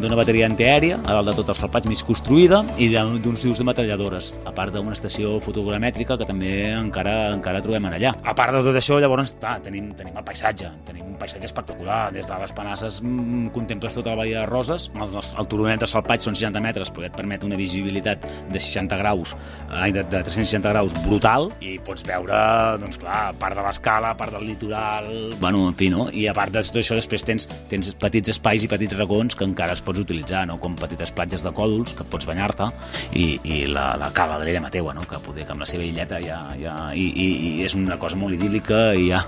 d'una bateria antiaèria, a dalt de tots els salpats mig construïda, i d'uns dius de metralladores, a part d'una estació fotogramètrica que també encara encara trobem allà. A part de tot això, llavors, clar, tenim, tenim el paisatge, tenim un paisatge espectacular, des de les Panasses mm, contemples tota la Badia de Roses, el, el turonet de Salpatx són 60 metres, però et permet una visibilitat de 60 graus, ai, de, de 360 graus brutal, i pots veure, doncs clar, part de l'escala, part del litoral, bueno, en fi, no? I a part de tot això, després tens, tens petits espais i petits racons que encara es pots utilitzar, no? Com petites platges de còdols, que pots banyar-te, i, i la, la cala de l'Ella Mateua, no? Que poder que amb la seva illeta ja, ja, i, i, i és una cosa molt idíl·lica i ja...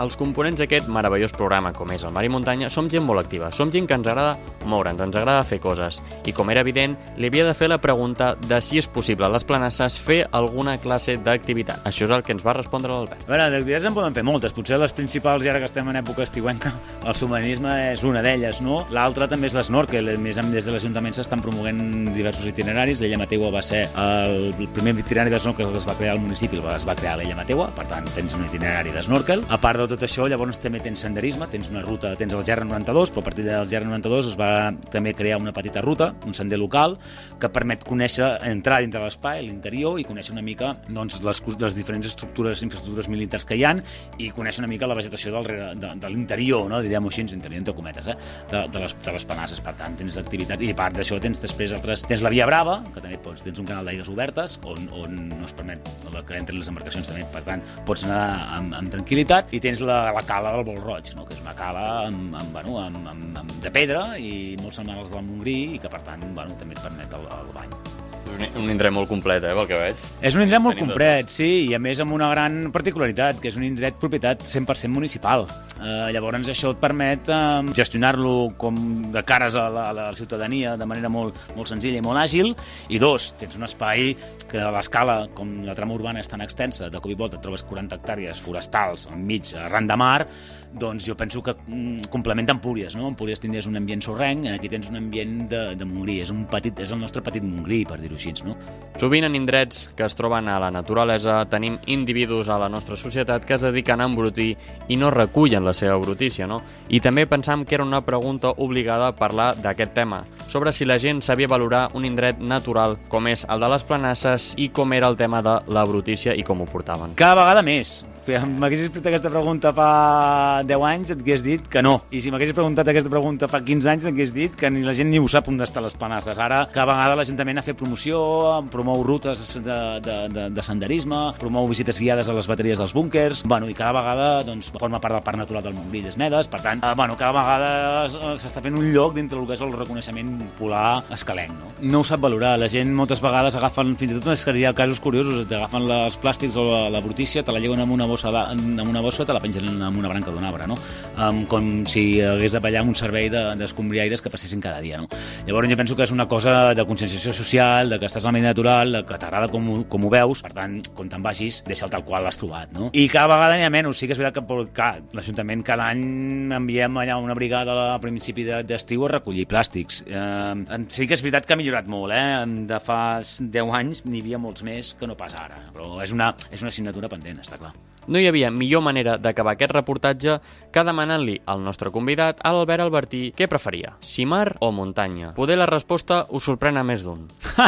Els components d'aquest meravellós programa, com és el Mar i Muntanya, som gent molt activa, som gent que ens agrada moure'ns, ens agrada fer coses. I com era evident, li havia de fer la pregunta de si és possible a les planasses fer alguna classe d'activitat. Això és el que ens va respondre l'Albert. A veure, d'activitats en poden fer moltes. Potser les principals, i ara que estem en època estiuenca, el submarinisme és una d'elles, no? L'altra també és l'esnorkel. Més des de l'Ajuntament s'estan promoguent diversos itineraris. L'Ella Mateua va ser el, primer itinerari d'esnorkel que es va crear al municipi, es va crear l'Ella Mateua, per tant, tens un itinerari d'esnorkel. A part de tot això, llavors també tens senderisme, tens una ruta, tens el GR92, però a partir del GR92 es va també crear una petita ruta, un sender local, que permet conèixer, entrar dintre de l'espai, l'interior, i conèixer una mica doncs, les, les diferents estructures, infraestructures militars que hi han, i conèixer una mica la vegetació del, de, de l'interior, no? diríem-ho així, interior entre cometes, eh? de, de, les, de les panasses. Per tant, tens activitat, i a part d'això tens després altres... Tens la Via Brava, que també pots, tens un canal d'aigües obertes, on, on no es permet que entren les embarcacions també, per tant, pots anar amb, amb tranquil·litat, i tens la, la cala del Bol Roig, no? que és una cala amb, amb, bueno, amb, amb, amb, de pedra i molt semblant als del Montgrí i que per tant bueno, també et permet el, el bany. És un, un indret molt complet, eh, pel que veig. És un indret molt Tenim complet, sí, i a més amb una gran particularitat, que és un indret propietat 100% municipal. Eh, llavors això et permet eh, gestionar-lo com de cares a la, a la ciutadania de manera molt, molt senzilla i molt àgil, i dos, tens un espai que a l'escala, com la trama urbana és tan extensa, de cop i volta trobes 40 hectàrees forestals enmig, arran de mar, doncs jo penso que mm, complementa Empúries, no? Empúries tindries un ambient sorrenc, aquí tens un ambient de, de Montgrí, és, un petit, és el nostre petit Montgrí, per dir-ho així, no? Sovint en indrets que es troben a la naturalesa tenim individus a la nostra societat que es dediquen a embrutir i no recullen la seva brutícia, no? I també pensam que era una pregunta obligada parlar d'aquest tema, sobre si la gent sabia valorar un indret natural com és el de les planasses i com era el tema de la brutícia i com ho portaven. Cada vegada més. M'haguessis fet aquesta pregunta fa 10 anys, et hagués dit que no. I si m'haguessis preguntat aquesta pregunta fa 15 anys, t'hagués dit que ni la gent ni ho sap on està les panasses. Ara, cada vegada l'Ajuntament ha fet promoció, promou rutes de, de, de, de senderisme, promou visites guiades a les bateries dels búnkers, bueno, i cada vegada doncs, forma part del Parc Natural del Montgrí des Medes, per tant, eh, bueno, cada vegada s'està fent un lloc dintre del que és el reconeixement polar escalenc. No? no ho sap valorar, la gent moltes vegades agafen, fins i tot hi ha casos curiosos, t'agafen la- els plàstics o la, la brutícia, te la lleguen amb una bossa, de, amb una bossa te la pengen amb una branca d'un arbre, no? Um, com si hagués de ballar amb un servei de- d'escombriaires que passessin cada dia, no? Llavors jo penso que és una cosa de conscienciació social, de que estàs al medi natural, de que t'agrada com, com ho veus, per tant, quan te'n vagis, deixa'l tal qual l'has trobat, no? I cada vegada n'hi ha menys, sí que és veritat que per- l'Ajuntament cada any enviem allà una brigada a principi de- d'estiu a recollir plàstics. Eh, sí que és veritat que ha millorat molt, eh? De fa 10 anys n'hi havia molts més que no pas ara, però és una, és una assignatura pendent, està clar. No hi havia millor manera d'acabar aquest reportatge que demanant-li al nostre convidat, a l'Albert Albertí, què preferia, si mar o muntanya. Poder la resposta us sorprèn a més d'un.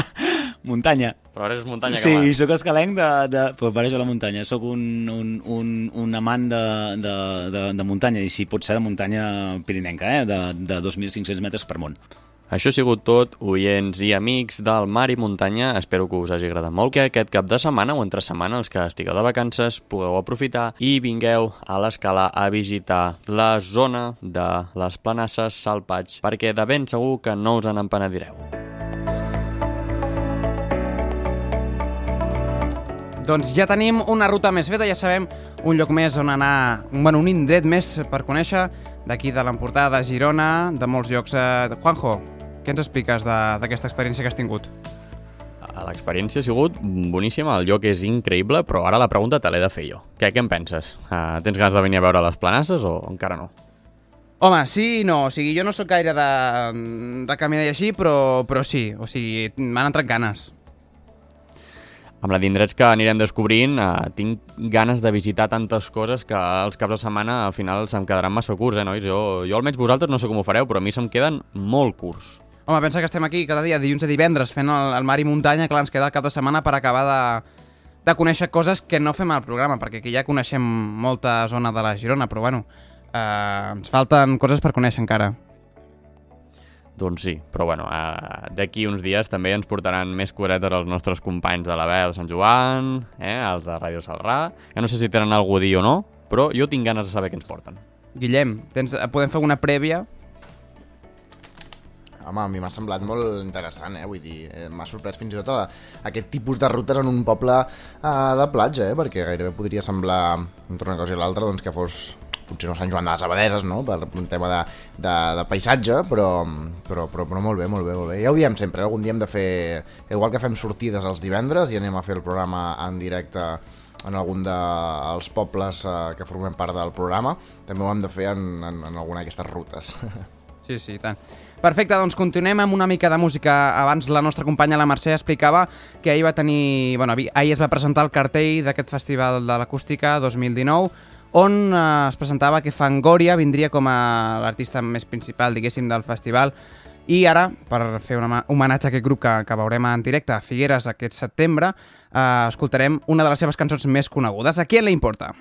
Muntanya. Però ara és muntanya Sí, que mar. sóc escalenc de... de pues per això la muntanya. Sóc un, un, un, un amant de, de, de, de muntanya, i si pot ser de muntanya pirinenca, eh? de, de 2.500 metres per món. Això ha sigut tot, oients i amics del Mar i Muntanya. Espero que us hagi agradat molt que aquest cap de setmana o entre setmana, els que estigueu de vacances, pugueu aprofitar i vingueu a l'escala a visitar la zona de les Planasses Salpats, perquè de ben segur que no us en empenedireu. Doncs ja tenim una ruta més feta, ja sabem un lloc més on anar, bueno, un indret més per conèixer d'aquí de l'Empordà, de Girona, de molts llocs. Eh, Juanjo, què ens expliques de- d'aquesta experiència que has tingut? L'experiència ha sigut boníssima, el lloc és increïble, però ara la pregunta te l'he de fer jo. Què, què en penses? Uh, tens ganes de venir a veure les planasses o encara no? Home, sí i no, o sigui, jo no sóc gaire de, de caminar i així, però, però sí, o sigui, m'han entrat ganes. amb la d'indrets que anirem descobrint, eh, tinc ganes de visitar tantes coses que els caps de setmana al final se'm quedaran massa curts, eh, nois? Jo, jo almenys vosaltres no sé com ho fareu, però a mi se'm queden molt curts. Home, pensa que estem aquí cada dia, dilluns a divendres, fent el, el mar i muntanya, clar, ens queda el cap de setmana per acabar de, de conèixer coses que no fem al programa, perquè aquí ja coneixem molta zona de la Girona, però bueno, eh, ens falten coses per conèixer encara. Doncs sí, però bueno, eh, d'aquí uns dies també ens portaran més coretes els nostres companys de la veu de Sant Joan, eh, els de Ràdio Salrà, que no sé si tenen algú a dir o no, però jo tinc ganes de saber què ens porten. Guillem, tens, podem fer una prèvia? Home, a mi m'ha semblat molt interessant, eh? Vull dir, eh, m'ha sorprès fins i tot a, aquest tipus de rutes en un poble eh, de platja, eh? Perquè gairebé podria semblar, entre una cosa i l'altra, doncs que fos potser no Sant Joan de les Abadeses, no?, per un tema de, de, de paisatge, però, però, però, però molt bé, molt bé, molt bé. Ja ho diem sempre, eh? algun dia hem de fer, igual que fem sortides els divendres i anem a fer el programa en directe en algun dels pobles eh, que formem part del programa, també ho hem de fer en, en, en alguna d'aquestes rutes. Sí, sí, tant. Perfecte, doncs continuem amb una mica de música. Abans la nostra companya, la Mercè, explicava que ahir va tenir... Bueno, ahir es va presentar el cartell d'aquest Festival de l'Acústica 2019, on eh, es presentava que Fangoria vindria com a l'artista més principal, diguéssim, del festival, i ara, per fer un homenatge a aquest grup que, que veurem en directe a Figueres aquest setembre, eh, escoltarem una de les seves cançons més conegudes. A qui le importa?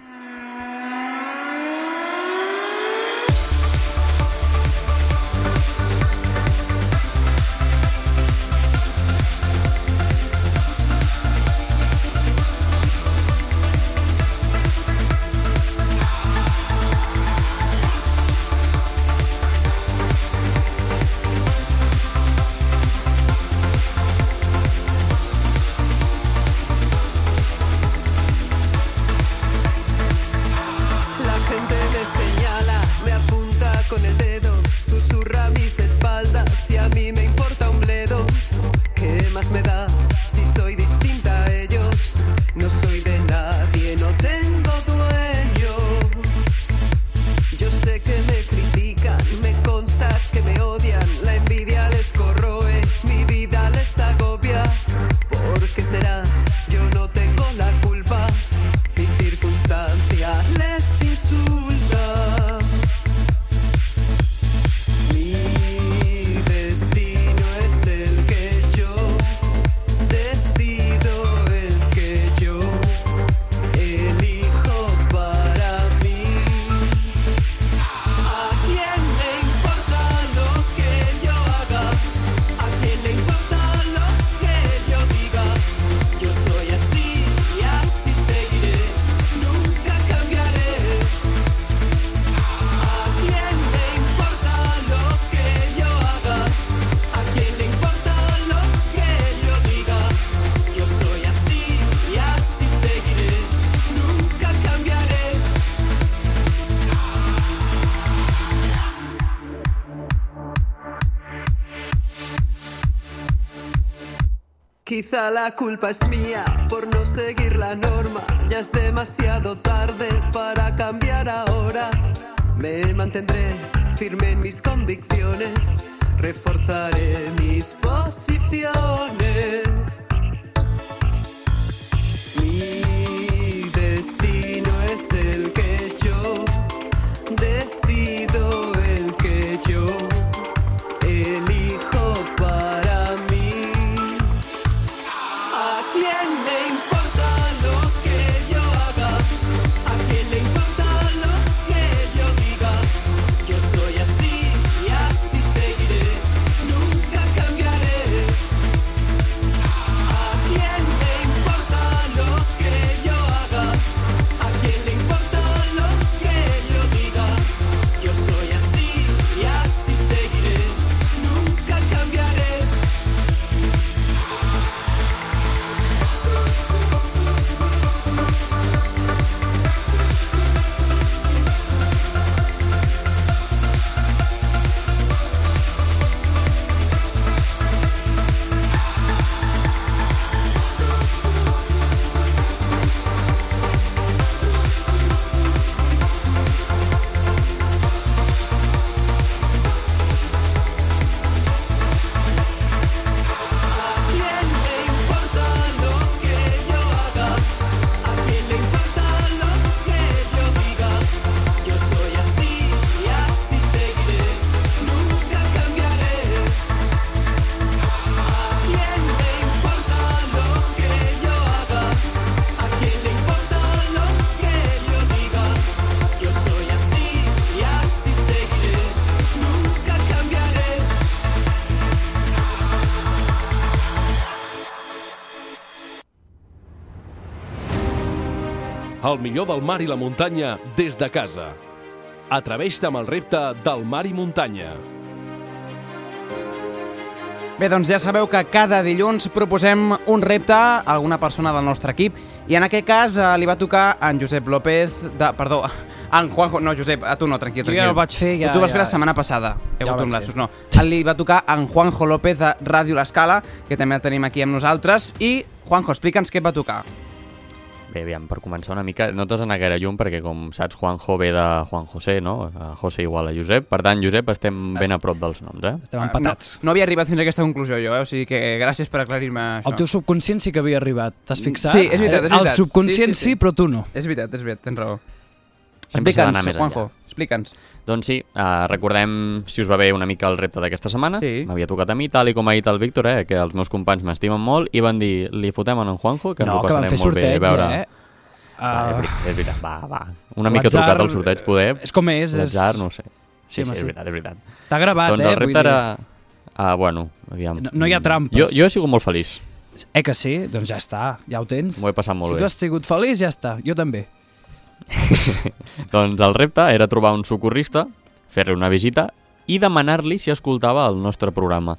La culpa es mía por no seguir la norma. Ya es demasiado tarde para cambiar ahora. Me mantendré firme en mis convicciones. Reforzaré mis posiciones. El millor del mar i la muntanya des de casa. Atreveix-te amb el repte del mar i muntanya. Bé, doncs ja sabeu que cada dilluns proposem un repte a alguna persona del nostre equip i en aquest cas eh, li va tocar a en Josep López, de, perdó, a en Juanjo, no Josep, a tu no, tranquil, Jo tranquil. ja el vaig fer, ja- Tu vas fer ja- la setmana passada, he Ja hagut el un vaig lapsus, fer. no. Li va tocar a en Juanjo López de Ràdio L'Escala, que també el tenim aquí amb nosaltres, i Juanjo, explica'ns què et va tocar. Bé, aviam, per començar una mica, no t'has d'anar gaire llum perquè, com saps, Juanjo ve de Juan José, no? A José igual a Josep. Per tant, Josep, estem ben a prop dels noms, eh? Estem Ah, No, no havia arribat fins a aquesta conclusió jo, eh? o sigui que gràcies per aclarir-me això. El teu subconscient sí que havia arribat, t'has fixat? Sí, és veritat, és veritat. El subconscient sí, Sí, sí, sí. però tu no. És veritat, és veritat, tens raó. Sempre s'ha d'anar Explica'ns, més Juanjo, enllà. explica'ns. Doncs sí, uh, recordem, si us va bé, una mica el repte d'aquesta setmana. Sí. M'havia tocat a mi, tal i com ha dit el Víctor, eh, que els meus companys m'estimen molt, i van dir, li fotem en en Juanjo, que ens No, ho que van passarem fer molt bé. sorteig, a veure... eh? Va, Ah. és, veritat, és veritat, va, va. Una mica trucat al sorteig, poder. és com és, és- L'atzar, no ho sé. Sí, Sí, sí, és veritat, és veritat. T'ha gravat, doncs eh, el vull repte era... Ah, bueno, aviam. No- no hi ha trampes. Jo, jo he sigut molt feliç. Eh que sí? Doncs ja està, ja ho tens. M'ho he passat molt si bé. tu has sigut feliç, ja està. Jo també. doncs el repte era trobar un socorrista, fer-li una visita i demanar-li si escoltava el nostre programa.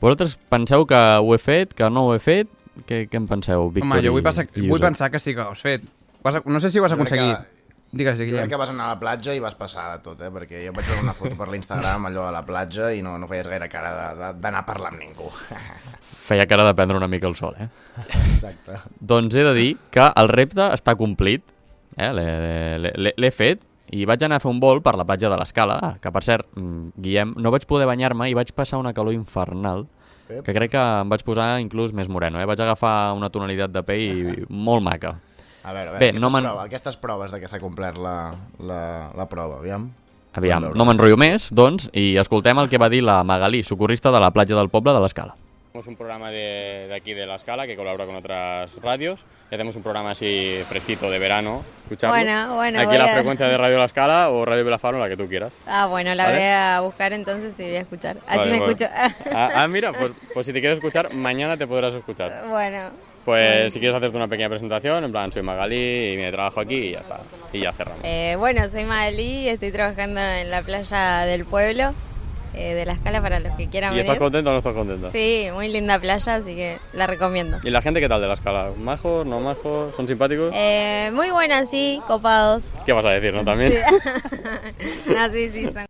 Vosaltres penseu que ho he fet, que no ho he fet? Què, què en penseu, Víctor Home, jo i- vull, pensar, i vull pensar que sí que ho has fet. Has, no sé si ho has aconseguit. que- Digues, Jo crec Guillem. que vas anar a la platja i vas passar de tot, eh? perquè jo vaig veure una foto per l'Instagram allò a la platja i no, no feies gaire cara de- de- d'anar a parlar amb ningú. Feia cara de prendre una mica el sol, eh? Exacte. Doncs he de dir que el repte està complit, eh? L'he- fet i vaig anar a fer un vol per la platja de l'Escala, ah, que per cert, mm, Guillem, no vaig poder banyar-me i vaig passar una calor infernal, que crec que em vaig posar inclús més moreno, eh? Vaig agafar una tonalitat de pell molt maca. A veure, a veure Bé, aquestes, no proves, aquestes proves de que s'ha complert la, la, la prova, aviam. Aviam, no m'enrotllo més, doncs, i escoltem el que va dir la Magalí, socorrista de la platja del poble de l'Escala. Hacemos un programa de, de aquí de La Escala que colabora con otras radios y hacemos un programa así fresquito de verano. Escucharlo. Bueno, bueno, Aquí la a- frecuencia de Radio La Escala o Radio Vilafaro, la que tú quieras. Ah, bueno, la ¿Vale? voy a buscar entonces y voy a escuchar. Así Vale, me escucho. Ah, ah, mira, pues, pues si te quieres escuchar, mañana te podrás escuchar. bueno, Pues si quieres hacerte una pequeña presentación, en plan, soy Magalí y me trabajo aquí y ya está. Y ya cerramos. eh, bueno, soy Magalí, estoy trabajando en la playa del pueblo, eh, de la escala para los que quieran ¿Y estás contento o no estás contento? Sí, muy linda playa, así que la recomiendo. ¿Y la gente qué tal de La Escala? ¿Majos, no majos? ¿Son simpáticos? Eh, muy buena, sí, copados. ¿Qué vas a decir, no? También. Sí. no, sí, sí, son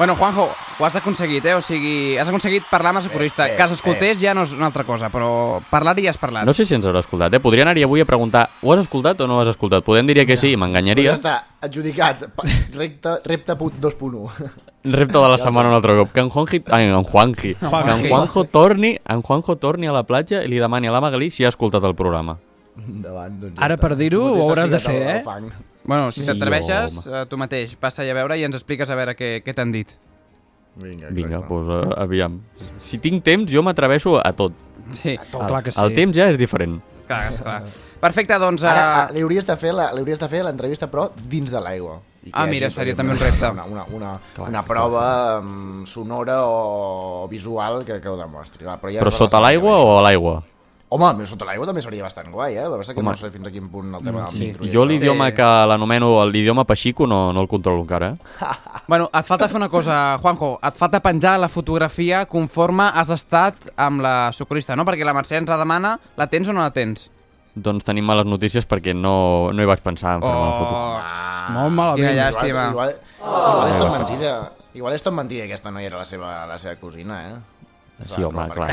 Bueno, Juanjo, ho has aconseguit, eh? O sigui, has aconseguit parlar amb el socorrista. bé, que els escoltés ja no és una altra cosa, però parlar-hi ja has parlat. No sé si ens haurà escoltat, eh? Podria anar-hi avui a preguntar ho has escoltat o no ho has escoltat? Podem dir que sí, Pues m'enganyaria. ja està, adjudicat. Repte, repte punt 2.1. Repte de la setmana un altre cop. Que en Juanji... Ai, en Juanji. Juanji. Que en Juanjo torni, en Juanjo torni a la platja i li demani a la Magalí si ha escoltat el programa. Endavant, doncs Ara, per dir-ho, ho hauràs de fer, eh? Bueno, si Sí, t'atreveixes, home. eh, tu mateix, passa a veure i ens expliques a veure què, què t'han dit. Vinga, Vinga, doncs uh, aviam. Si tinc temps, jo m'atreveixo a tot. Sí, El, clar que sí. El temps ja és diferent. Clar, clar. Perfecte, doncs... Ara, eh, li hauries de fer la- li hauries de fer l'entrevista, però dins de l'aigua. Ah, mira, seria també un repte. Una, una, una, una prova um, sonora o visual que, que ho demostri. Va, però ja Però sota l'aigua o a l'aigua? Home, més sota l'aigua també seria bastant guai, eh? A veure que Home. no sé fins a quin punt el tema del Sí. micro. Jo l'idioma que l'anomeno l'idioma paxico no, no el controlo encara, eh? Bueno, et falta fer una cosa, Juanjo. Et falta penjar la fotografia conforme has estat amb la socorrista, no? Perquè la Mercè ens la demana. La tens o no la tens? Doncs tenim males notícies perquè no, no hi vaig pensar en fer-me la foto. Oh, Molt malament. Quina llàstima. Igual, igual, igual és tot mentida. Igual és tot mentida que aquesta noia era la seva, la seva cosina, eh? Sí, home, clar.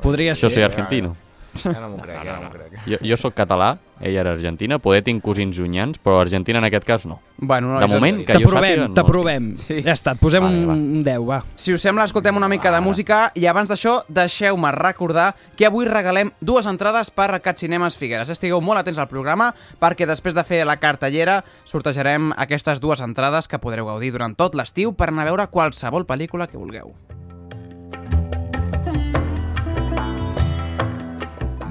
Podria Jo ser. soy argentino. Ja no m'ho crec, ja no m'ho crec. Jo, jo sóc català, ella era argentina, poder tinc cosins llunyans, però Argentina en aquest cas no. Bueno, de nois, moment, que jo T'aprovem, sàpiga, no t'aprovem. Sí. Ja està, et posem Vale, un, va. un 10, va. Si us sembla, escoltem una mica de música i abans d'això, deixeu-me recordar que avui regalem dues entrades per a Cat Cinemes Figueres. Estigueu molt atents al programa perquè després de fer la cartellera sortejarem aquestes dues entrades que podreu gaudir durant tot l'estiu per anar a veure qualsevol pel·lícula que vulgueu.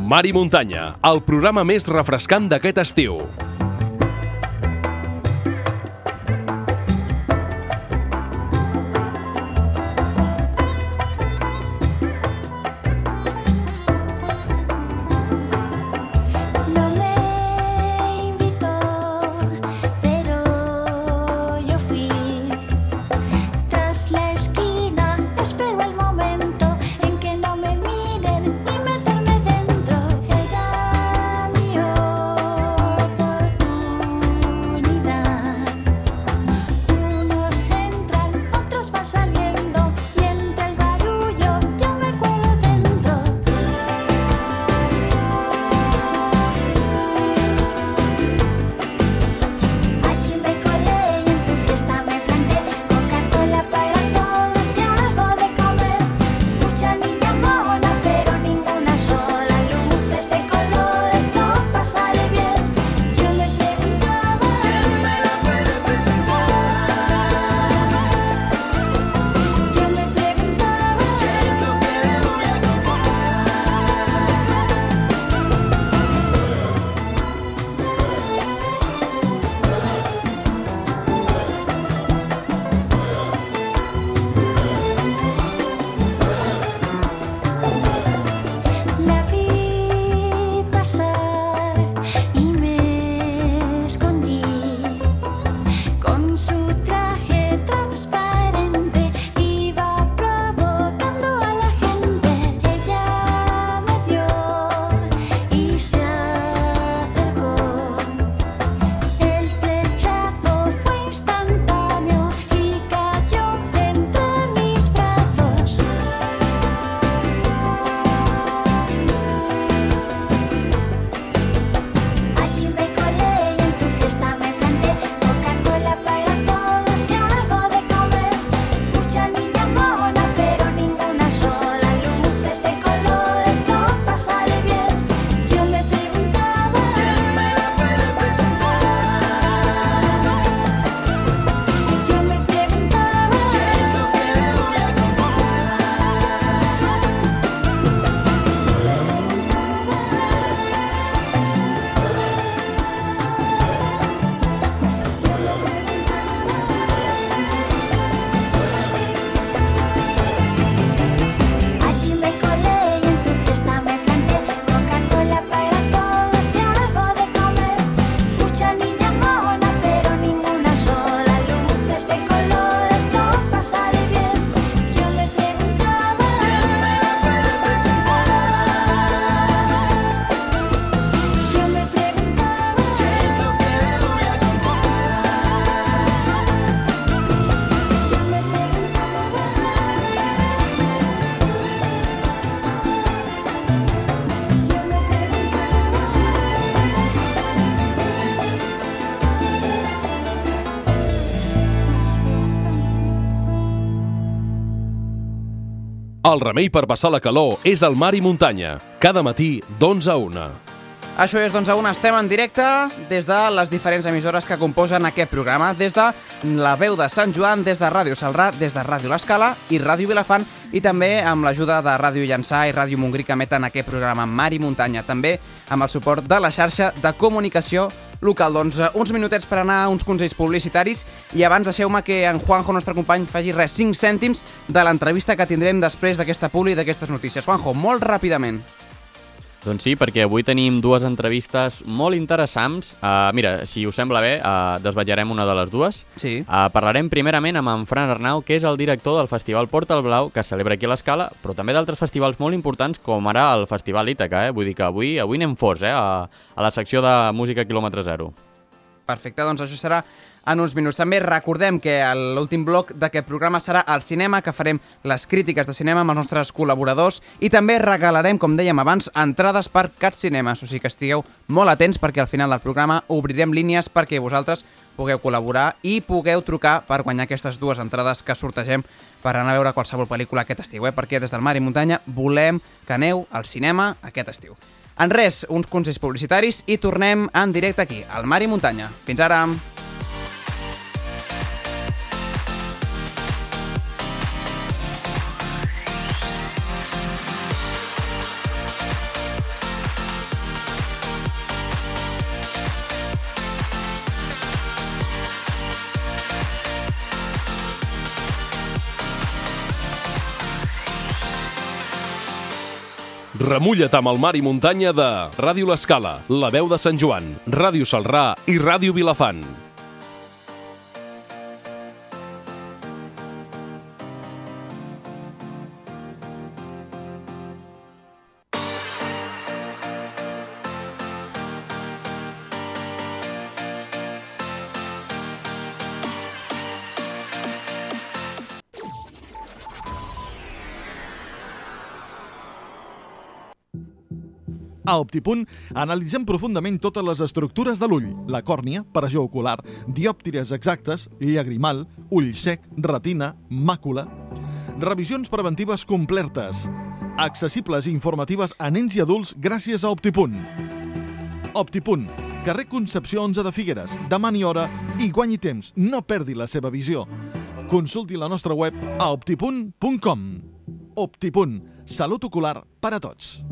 Mar i muntanya, el programa més refrescant d'aquest estiu. El remei per passar la calor és el mar i muntanya. Cada matí, d'11 a 1. Això és, doncs, a on estem en directe des de les diferents emissores que composen aquest programa, des de la veu de Sant Joan, des de Ràdio Salrà, des de Ràdio L'Escala i Ràdio Vilafant, i també amb l'ajuda de Ràdio Llançà i Ràdio Montgrí que emeten aquest programa Mar i Muntanya, també amb el suport de la xarxa de comunicació local. Doncs eh, uns minutets per anar a uns consells publicitaris i abans deixeu-me que en Juanjo, nostre company, faci res 5 cèntims de l'entrevista que tindrem després d'aquesta publi i d'aquestes notícies. Juanjo, molt ràpidament. Doncs sí, perquè avui tenim dues entrevistes molt interessants. Uh, mira, si us sembla bé, uh, desvetllarem una de les dues. Sí. Uh, parlarem primerament amb en Fran Arnau, que és el director del Festival Porta Blau, que celebra aquí a l'Escala, però també d'altres festivals molt importants, com ara el Festival Ítaca. Eh? Vull dir que avui avui anem forts eh? a, a la secció de música quilòmetre zero. Perfecte, doncs això serà en uns minuts. També recordem que l'últim bloc d'aquest programa serà el cinema, que farem les crítiques de cinema amb els nostres col·laboradors i també regalarem, com dèiem abans, entrades per Cat Cinemas. O sigui que estigueu molt atents perquè al final del programa obrirem línies perquè vosaltres pugueu col·laborar i pugueu trucar per guanyar aquestes dues entrades que sortegem per anar a veure qualsevol pel·lícula aquest estiu, eh? perquè des del mar i muntanya volem que aneu al cinema aquest estiu. En res, uns consells publicitaris i tornem en directe aquí, al Mar i Muntanya. Fins ara! Remulla't amb el mar i muntanya de Ràdio L'Escala, La Veu de Sant Joan, Ràdio Salrà i Ràdio Vilafant. A Optipunt analitzem profundament totes les estructures de l'ull, la còrnia, pressió ocular, diòptires exactes, llagrimal, ull sec, retina, màcula... Revisions preventives completes, accessibles i informatives a nens i adults gràcies a Optipunt. Optipunt, carrer Concepció 11 de Figueres, demani hora i guanyi temps, no perdi la seva visió. Consulti la nostra web a optipunt.com. Optipunt, salut ocular per a tots.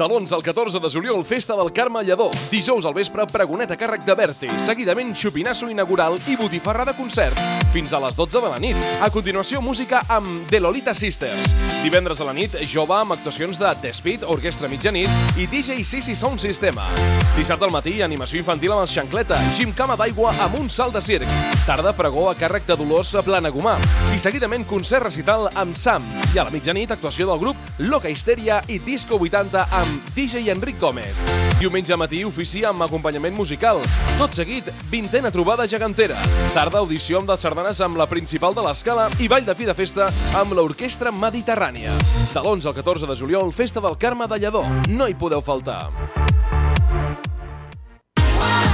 Talons el 14 de juliol, Festa del Carme Lledó. Dijous al vespre, pregonet a càrrec de Berti. Seguidament, xupinasso inaugural i botifarra de concert. Fins a les 12 de la nit. A continuació, música amb The Lolita Sisters. Divendres a la nit, jove amb actuacions de The Speed, Orquestra Mitjanit i DJ Sisi Sound Sistema. Dissabte al matí, animació infantil amb el Xancleta, gimcama d'aigua amb un salt de circ. Tarda, pregó a càrrec de Dolors Planagumà. I seguidament, concert recital amb Sam. I a la mitjanit, actuació del grup Loca Histeria i Disco 80 amb DJ Enric Gómez. Diumenge matí, ofici amb acompanyament musical. Tot seguit, vintena trobada gegantera. Tarda, audició amb les sardanes amb la principal de l'escala i ball de fi de festa amb l'Orquestra Mediterrània. De l'11 al 14 de juliol, Festa del Carme de Lledó. No hi podeu faltar.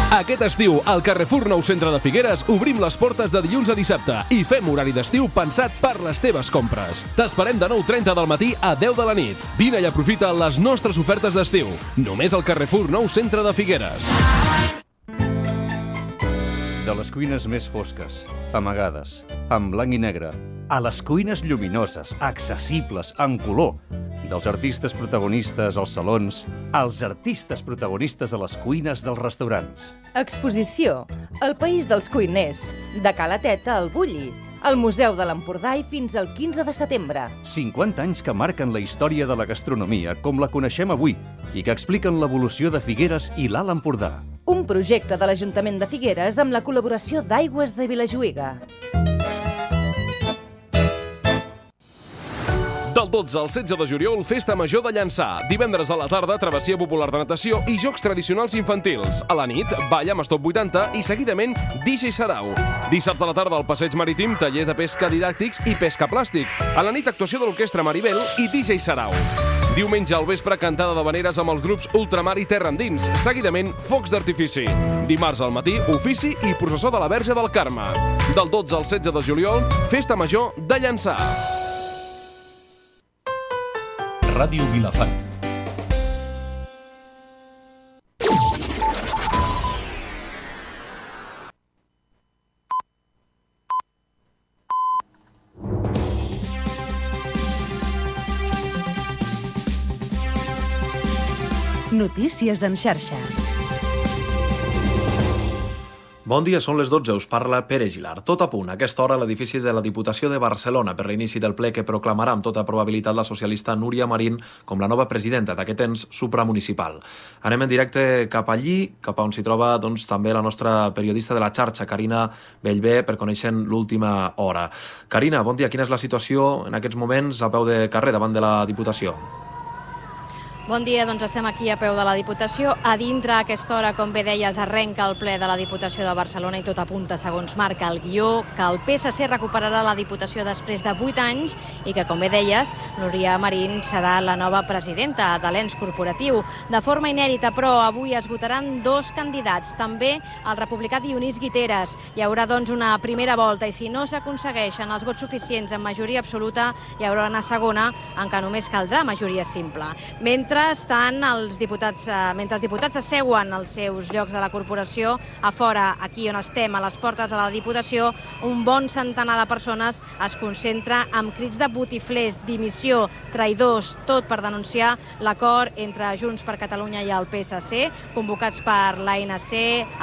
Aquest estiu, al Carrefour Nou Centre de Figueres, obrim les portes de dilluns a dissabte i fem horari d'estiu pensat per les teves compres. T'esperem de 9.30 del matí a 10 de la nit. Vine i aprofita les nostres ofertes d'estiu. Només al Carrefour Nou Centre de Figueres. De les cuines més fosques, amagades, en blanc i negre, a les cuines lluminoses, accessibles, en color, dels artistes protagonistes als salons, als artistes protagonistes a les cuines dels restaurants. Exposició El País dels Cuiners, de Calateta al Bulli, al Museu de l'Empordà i fins al 15 de setembre. 50 anys que marquen la història de la gastronomia com la coneixem avui i que expliquen l'evolució de Figueres i l'Alt Empordà. Un projecte de l'Ajuntament de Figueres amb la col·laboració d'Aigües de Vilajuïga. Del 12 al 16 de juliol, Festa Major de Llançà. Divendres a la tarda, travessia popular de natació i jocs tradicionals infantils. A la nit, ball amb Stop 80 i seguidament DJ Sarau. Dissabte a la tarda, al passeig marítim, tallers de pesca didàctics i pesca plàstic. A la nit, actuació de l'orquestra Maribel i DJ Sarau. Diumenge al vespre, cantada de veneres amb els grups Ultramar i Terra Endins. Seguidament, focs d'artifici. Dimarts al matí, ofici i processó de la Verge del Carme. Del 12 al 16 de juliol, Festa Major de Llançà. Ràdio Vilafant. Notícies en xarxa. Bon dia, són les 12, us parla Pere Gilar. Tot a punt, a aquesta hora, l'edifici de la Diputació de Barcelona per l'inici del ple que proclamarà amb tota probabilitat la socialista Núria Marín com la nova presidenta d'aquest ens supramunicipal. Anem en directe cap allí, cap on s'hi troba doncs, també la nostra periodista de la xarxa, Carina Bellbé, per conèixer l'última hora. Carina, bon dia, quina és la situació en aquests moments a peu de carrer davant de la Diputació? Bon dia, doncs estem aquí a peu de la Diputació. A dintre, a aquesta hora, com bé deies, arrenca el ple de la Diputació de Barcelona i tot apunta, segons marca el guió, que el PSC recuperarà la Diputació després de 8 anys i que, com bé deies, Núria Marín serà la nova presidenta de l'ens corporatiu. De forma inèdita, però, avui es votaran dos candidats, també el republicà Dionís Guiteres. Hi haurà, doncs, una primera volta i si no s'aconsegueixen els vots suficients en majoria absoluta, hi haurà una segona en què només caldrà majoria simple. Mentre estan els diputats, eh, mentre els diputats asseuen als seus llocs de la corporació, a fora, aquí on estem, a les portes de la Diputació, un bon centenar de persones es concentra amb crits de botiflers, dimissió, traïdors, tot per denunciar l'acord entre Junts per Catalunya i el PSC, convocats per l'ANC.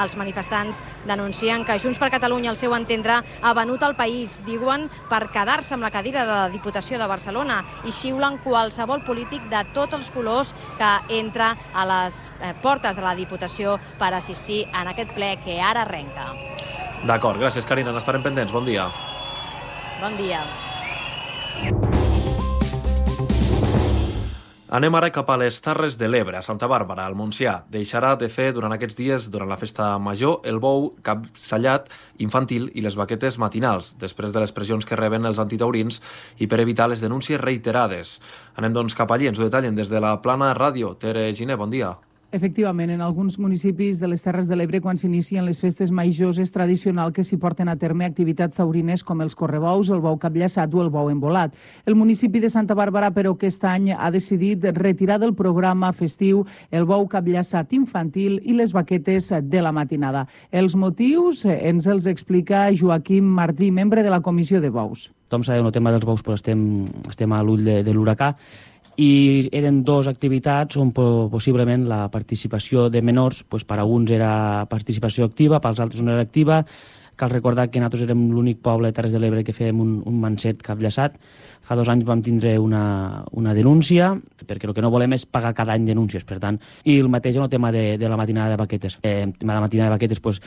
Els manifestants denuncien que Junts per Catalunya, al seu entendre, ha venut el país, diuen, per quedar-se amb la cadira de la Diputació de Barcelona i xiulen qualsevol polític de tots els colors que entra a les eh, portes de la Diputació per assistir en aquest ple que ara arrenca. D'acord, gràcies, Carina, n'estarem pendents. Bon dia. Bon dia. Anem ara cap a les Terres de l'Ebre, a Santa Bàrbara, al Montsià. Deixarà de fer durant aquests dies, durant la festa major, el bou capsallat infantil i les baquetes matinals, després de les pressions que reben els antitaurins i per evitar les denúncies reiterades. Anem doncs cap allí, ens ho detallen des de la Plana Ràdio. Tere Giné, bon dia. Efectivament, en alguns municipis de les Terres de l'Ebre, quan s'inicien les festes majors, és tradicional que s'hi porten a terme activitats taurines com els correbous, el bou capllaçat o el bou embolat. El municipi de Santa Bàrbara, però, aquest any ha decidit retirar del programa festiu el bou capllaçat infantil i les baquetes de la matinada. Els motius eh, ens els explica Joaquim Martí, membre de la Comissió de Bous. Tothom sabeu, el tema dels bous, però estem, estem a l'ull de, de l'huracà i eren dues activitats on po possiblement la participació de menors, doncs per a uns era participació activa, pels altres no era activa. Cal recordar que nosaltres érem l'únic poble de Terres de l'Ebre que fèiem un, un manset capllaçat. Fa dos anys vam tindre una, una denúncia, perquè el que no volem és pagar cada any denúncies, per tant. I el mateix en el tema de, de la matinada de baquetes. Eh, el tema de la matinada de baquetes, doncs,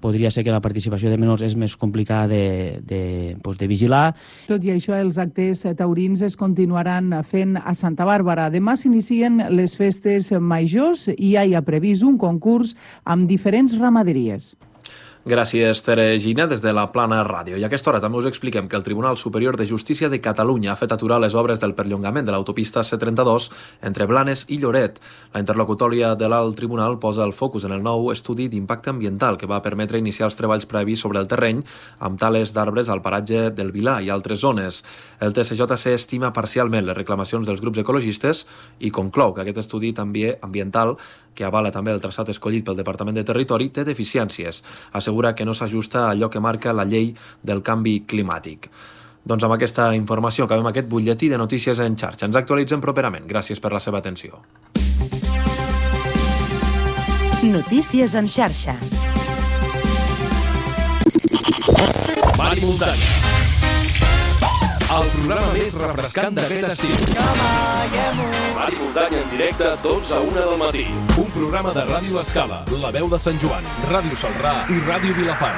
podria ser que la participació de menors és més complicada de, de, doncs, de vigilar. Tot i això, els actes taurins es continuaran fent a Santa Bàrbara. Demà s'inicien les festes majors i hi ha previst un concurs amb diferents ramaderies. Gràcies, Tere Gina, des de la Plana Ràdio. I a aquesta hora també us expliquem que el Tribunal Superior de Justícia de Catalunya ha fet aturar les obres del perllongament de l'autopista C32 entre Blanes i Lloret. La interlocutòria de l'alt tribunal posa el focus en el nou estudi d'impacte ambiental que va permetre iniciar els treballs previs sobre el terreny amb tales d'arbres al paratge del Vilà i altres zones. El TCJC estima parcialment les reclamacions dels grups ecologistes i conclou que aquest estudi també ambiental que avala també el traçat escollit pel Departament de Territori, té deficiències. Assegura que no s'ajusta a allò que marca la llei del canvi climàtic. Doncs amb aquesta informació acabem aquest butlletí de notícies en xarxa. Ens actualitzem properament. Gràcies per la seva atenció. Notícies en xarxa. Mari Muntanya. El programa més refrescant d'aquest estiu. Mari Muntanya en directe, 12 a 1 del matí. Un programa de Ràdio Escala, La Veu de Sant Joan, Ràdio Salrà i Ràdio Vilafant.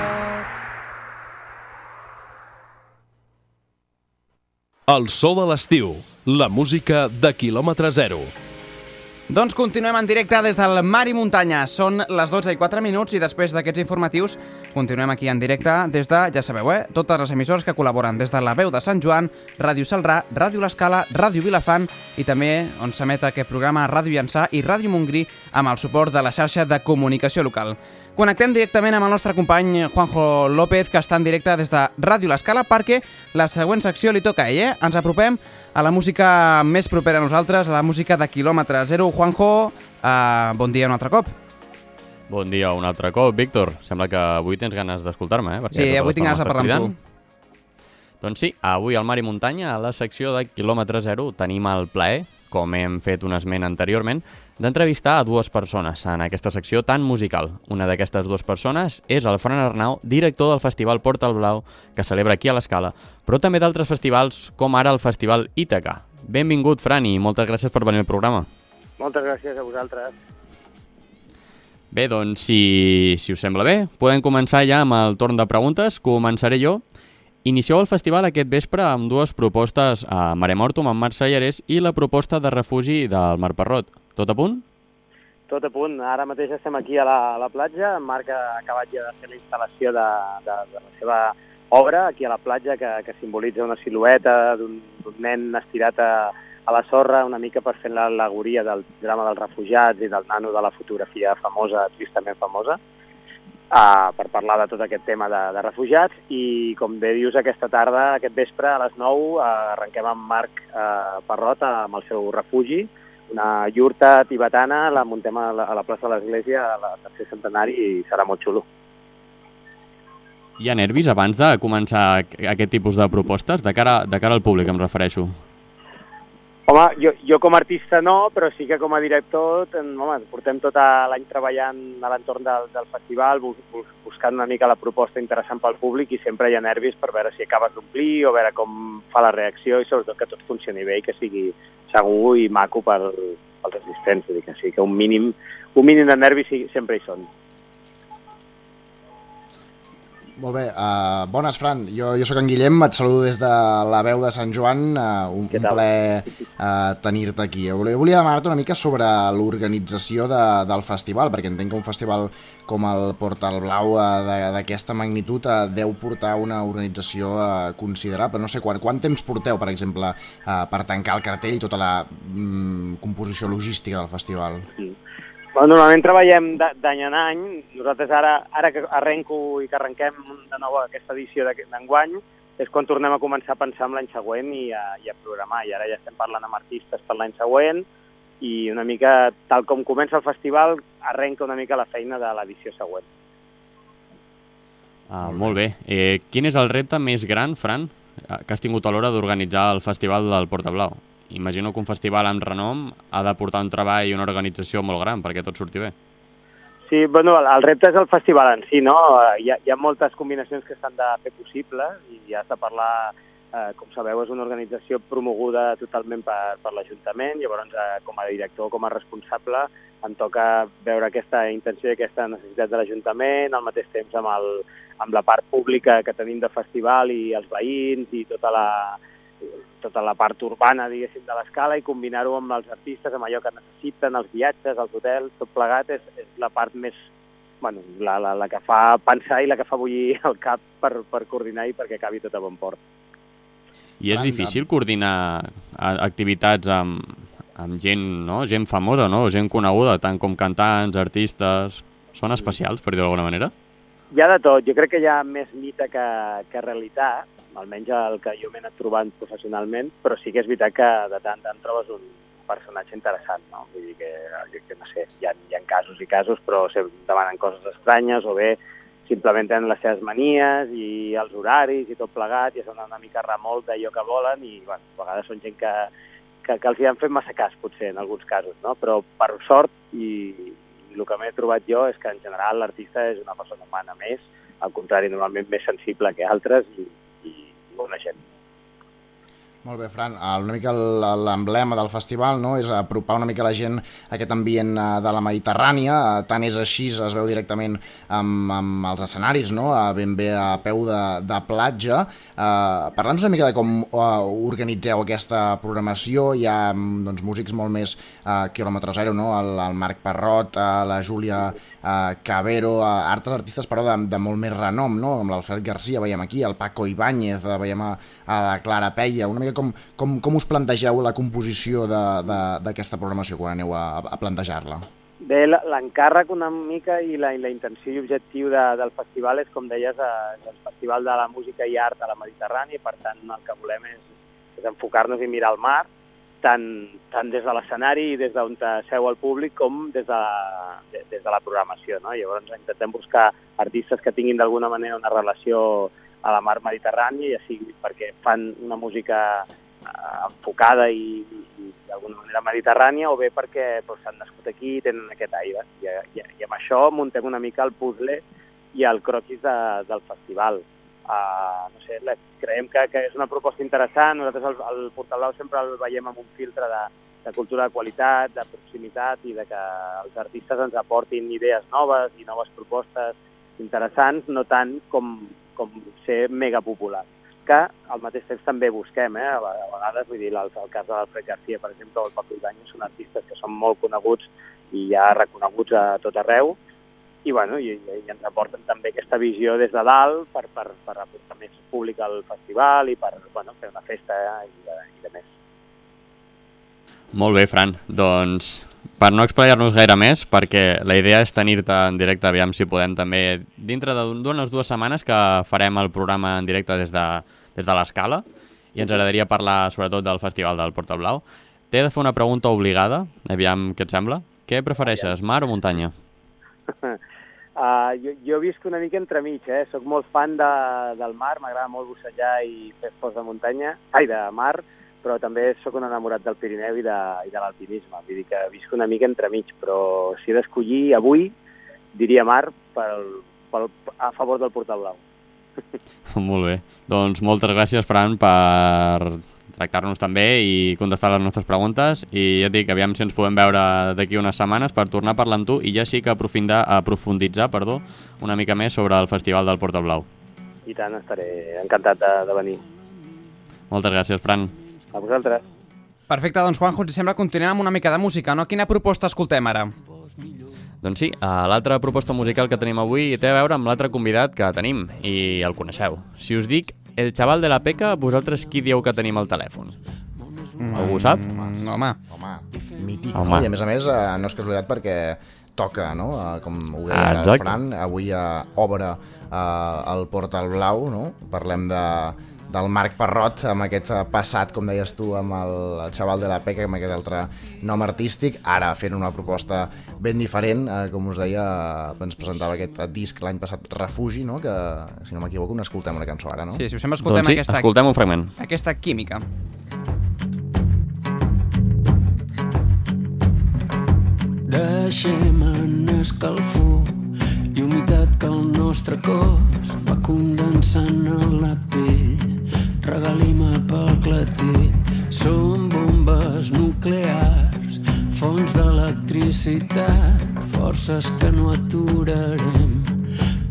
El so de l'estiu, la música de quilòmetre zero. Doncs continuem en directe des del Mar i Muntanya. Són les 12 i 4 minuts i després d'aquests informatius continuem aquí en directe des de, ja sabeu, eh, totes les emissores que col·laboren des de la veu de Sant Joan, Ràdio Salrà, Ràdio L'Escala, Ràdio Vilafant i també on s'emet aquest programa Ràdio Llançà i Ràdio Montgrí amb el suport de la xarxa de comunicació local. Connectem directament amb el nostre company Juanjo López, que està en directe des de Ràdio L'Escala, perquè la següent secció li toca a ell, eh? Ens apropem a la música més propera a nosaltres, a la música de quilòmetre zero. Juanjo, uh, bon dia un altre cop. Bon dia un altre cop, Víctor. Sembla que avui tens ganes d'escoltar-me, eh? Perquè Sí, tota avui tinc ganes de parlar amb cridant. Doncs sí, avui al Mar i Muntanya, a la secció de quilòmetre zero, tenim el plaer, com hem fet un esment anteriorment, d'entrevistar a dues persones en aquesta secció tan musical. Una d'aquestes dues persones és el Fran Arnau, director del Festival Porta el Blau, que celebra aquí a l'Escala, però també d'altres festivals, com ara el Festival Ítaca. Benvingut, Fran, i moltes gràcies per venir al programa. Moltes gràcies a vosaltres. Bé, doncs, si, si us sembla bé, podem començar ja amb el torn de preguntes. Començaré jo. Inicieu el festival aquest vespre amb dues propostes a Mare Mortum amb Marc Sallarès i la proposta de refugi del Mar Parrot. Tot a punt? Tot a punt. Ara mateix estem aquí a la, a la platja. En Marc ha acabat ja de fer la instal·lació de, de, de la seva obra aquí a la platja que, que simbolitza una silueta d'un nen estirat a, a la sorra una mica per fer l'al·legoria del drama dels refugiats i del nano de la fotografia famosa, tristament famosa, uh, per parlar de tot aquest tema de, de refugiats i com bé dius aquesta tarda, aquest vespre a les 9 uh, arrenquem amb Marc uh, Parrot amb el seu refugi, una iurta tibetana, la muntem a la, a la plaça de l'Església a la tercer centenari i serà molt xulo. Hi ha nervis abans de començar aqu- aquest tipus de propostes? De cara, de cara al públic, em refereixo. Home, jo, jo com a artista no, però sí que com a director home, portem tot l'any treballant a l'entorn del, del festival, bus, bus, buscant una mica la proposta interessant pel públic i sempre hi ha nervis per veure si acabes d'omplir o veure com fa la reacció i sobretot que tot funcioni bé i que sigui segur i maco pels assistents. Dir que sí, que un mínim, un mínim de nervis sempre hi són. Molt bé, uh, bones, Fran. Jo, jo sóc en Guillem, et saludo des de la veu de Sant Joan. Uh, un, un plaer uh, tenir-te aquí. Volia, volia demanar-te una mica sobre l'organització de, del festival, perquè entenc que un festival com el Portal Blau uh, d'aquesta magnitud uh, deu portar una organització uh, considerable. No sé, quan, quant temps porteu, per exemple, uh, per tancar el cartell i tota la mm, composició logística del festival? Bueno, normalment treballem d'any en any. Nosaltres ara, ara que arrenco i que arrenquem de nou aquesta edició d'enguany, és quan tornem a començar a pensar en l'any següent i a, i a programar. I ara ja estem parlant amb artistes per l'any següent i una mica, tal com comença el festival, arrenca una mica la feina de l'edició següent. Ah, molt bé. Eh, quin és el repte més gran, Fran, eh, que has tingut a l'hora d'organitzar el Festival del Porta Blau? Imagino que un festival amb renom ha de portar un treball i una organització molt gran perquè tot surti bé. Sí, bueno, el, el repte és el festival en si, no? Eh, Hi ha, hi ha moltes combinacions que s'han de fer possibles i has de parlar, eh, com sabeu, és una organització promoguda totalment per, per l'Ajuntament, llavors eh, com a director, com a responsable, em toca veure aquesta intenció i aquesta necessitat de l'Ajuntament, al mateix temps amb, el, amb la part pública que tenim de festival i els veïns i tota la, tota la part urbana, diguéssim, de l'escala i combinar-ho amb els artistes, amb allò que necessiten, els viatges, els hotels, tot plegat és, és la part més, bueno, la, la, la que fa pensar i la que fa bullir el cap per, per coordinar i perquè acabi tot a bon port. I és difícil coordinar activitats amb, amb gent, no? gent famosa, no? gent coneguda, tant com cantants, artistes... Són especials, per dir-ho d'alguna manera? Hi ha de tot. Jo crec que hi ha més mite que, que realitat, almenys el que jo m'he anat trobant professionalment, però sí que és veritat que de tant tant trobes un personatge interessant, no? Vull dir que, que no sé, hi ha, hi ha casos i casos, però se demanen coses estranyes o bé simplement tenen les seves manies i els horaris i tot plegat i donen una mica remolc d'allò que volen i bueno, a vegades són gent que, que, que els hi han fet massa cas, potser, en alguns casos, no? Però per sort i, i el que m'he trobat jo és que en general l'artista és una persona humana més, al contrari, normalment més sensible que altres i, gent. Molt bé, Fran. El- Una mica l'emblema del festival no? és apropar una mica la gent a aquest ambient eh, de la Mediterrània. Eh, Tant és així, es veu directament amb, amb els escenaris, no? a ben bé a peu de, de platja. Uh, Parla'ns una mica de com organitzeu aquesta programació. Hi ha doncs, músics molt més uh, quilòmetre zero, no? el, el Marc Parrot, uh, la Júlia uh, Cabero, uh, altres artistes però de, de molt més renom, no? amb l'Alfred Garcia veiem aquí, el Paco Ibáñez, uh, veiem a, a la Clara Peia, una mica com, com, com us plantegeu la composició d'aquesta programació quan aneu a, a plantejar-la? Bé, l'encàrrec una mica i la, i la intenció i objectiu de, del festival és, com deies, eh, el Festival de la Música i Art a la Mediterrània, per tant el que volem és, és enfocar-nos i mirar el mar, tant, tant des de l'escenari i des d'on seu el públic com des de la, de, des de la programació. No? Llavors intentem buscar artistes que tinguin d'alguna manera una relació a la mar Mediterrània, ja sigui perquè fan una música eh, enfocada i, i d'alguna manera mediterrània o bé perquè doncs, nascut aquí i tenen aquest aire. I, i, I amb això muntem una mica el puzzle i el croquis de, del festival. Uh, no sé, la, creiem que, que és una proposta interessant. Nosaltres el, el Portal Blau sempre el veiem amb un filtre de, de cultura de qualitat, de proximitat i de que els artistes ens aportin idees noves i noves propostes interessants, no tant com, com ser mega popular que al mateix temps també busquem, eh? a vegades, vull dir, el, el cas de l'Alfred Garcia, per exemple, o el Paco Ibáñez, són artistes que són molt coneguts i ja reconeguts a tot arreu, i, bueno, i, i ens aporten també aquesta visió des de dalt per, per, per aportar més públic al festival i per bueno, fer una festa eh? i, de, i de més. Molt bé, Fran. Doncs per no explayar-nos gaire més, perquè la idea és tenir-te en directe, aviam si podem també, dintre de- d'unes dues setmanes que farem el programa en directe des de, des de l'Escala, i ens agradaria parlar sobretot del Festival del Porta Blau. T'he de fer una pregunta obligada, aviam què et sembla. Què prefereixes, mar o muntanya? Uh, jo, jo visc una mica entremig, eh? Soc molt fan de, del mar, m'agrada molt bussejar i fer esports de muntanya, ai, de mar, però també sóc un enamorat del Pirineu i de, i de l'alpinisme. Vull dir que visc una mica entremig, però si he d'escollir avui, diria mar pel, pel, a favor del Portal Blau. Molt bé. Doncs moltes gràcies, Fran, per tractar-nos també i contestar les nostres preguntes i ja et dic, aviam si ens podem veure d'aquí unes setmanes per tornar a parlar amb tu i ja sí que aprofunditzar, aprofunditzar perdó, una mica més sobre el Festival del Porta Blau. I tant, estaré encantat de, de venir. Moltes gràcies, Fran. A vosaltres. Perfecte, doncs Juanjo, si sembla continuem amb una mica de música, no? Quina proposta escoltem ara? Doncs sí, l'altra proposta musical que tenim avui té a veure amb l'altre convidat que tenim, i el coneixeu. Si us dic El xaval de la Peca, vosaltres qui dieu que tenim al telèfon? Algú ho sap? Mm, home. Home, mític. Home. No? I a més a més, eh, no és casualitat perquè toca, no? Eh, com ho deia Ah, el. Fran, avui eh, obre eh, el Portal Blau, no? Parlem de, del Marc Parrot, amb aquest eh, passat, com deies tu, amb el, el xaval de la Peca, amb aquest altre nom artístic, ara fent una proposta ben diferent, eh, com us deia, eh, ens presentava aquest eh, disc l'any passat, Refugi, no? que, si no m'equivoco, n'escoltem una cançó ara, no? Sí, si us sembla, escoltem Doncs sí, aquesta... escoltem un fragment. Aquesta química. Deixem en escalfor i humitat que el nostre cos va condensant a la pell. Regalima pel clatell, som bombes nuclears, fonts d'electricitat, forces que no aturarem,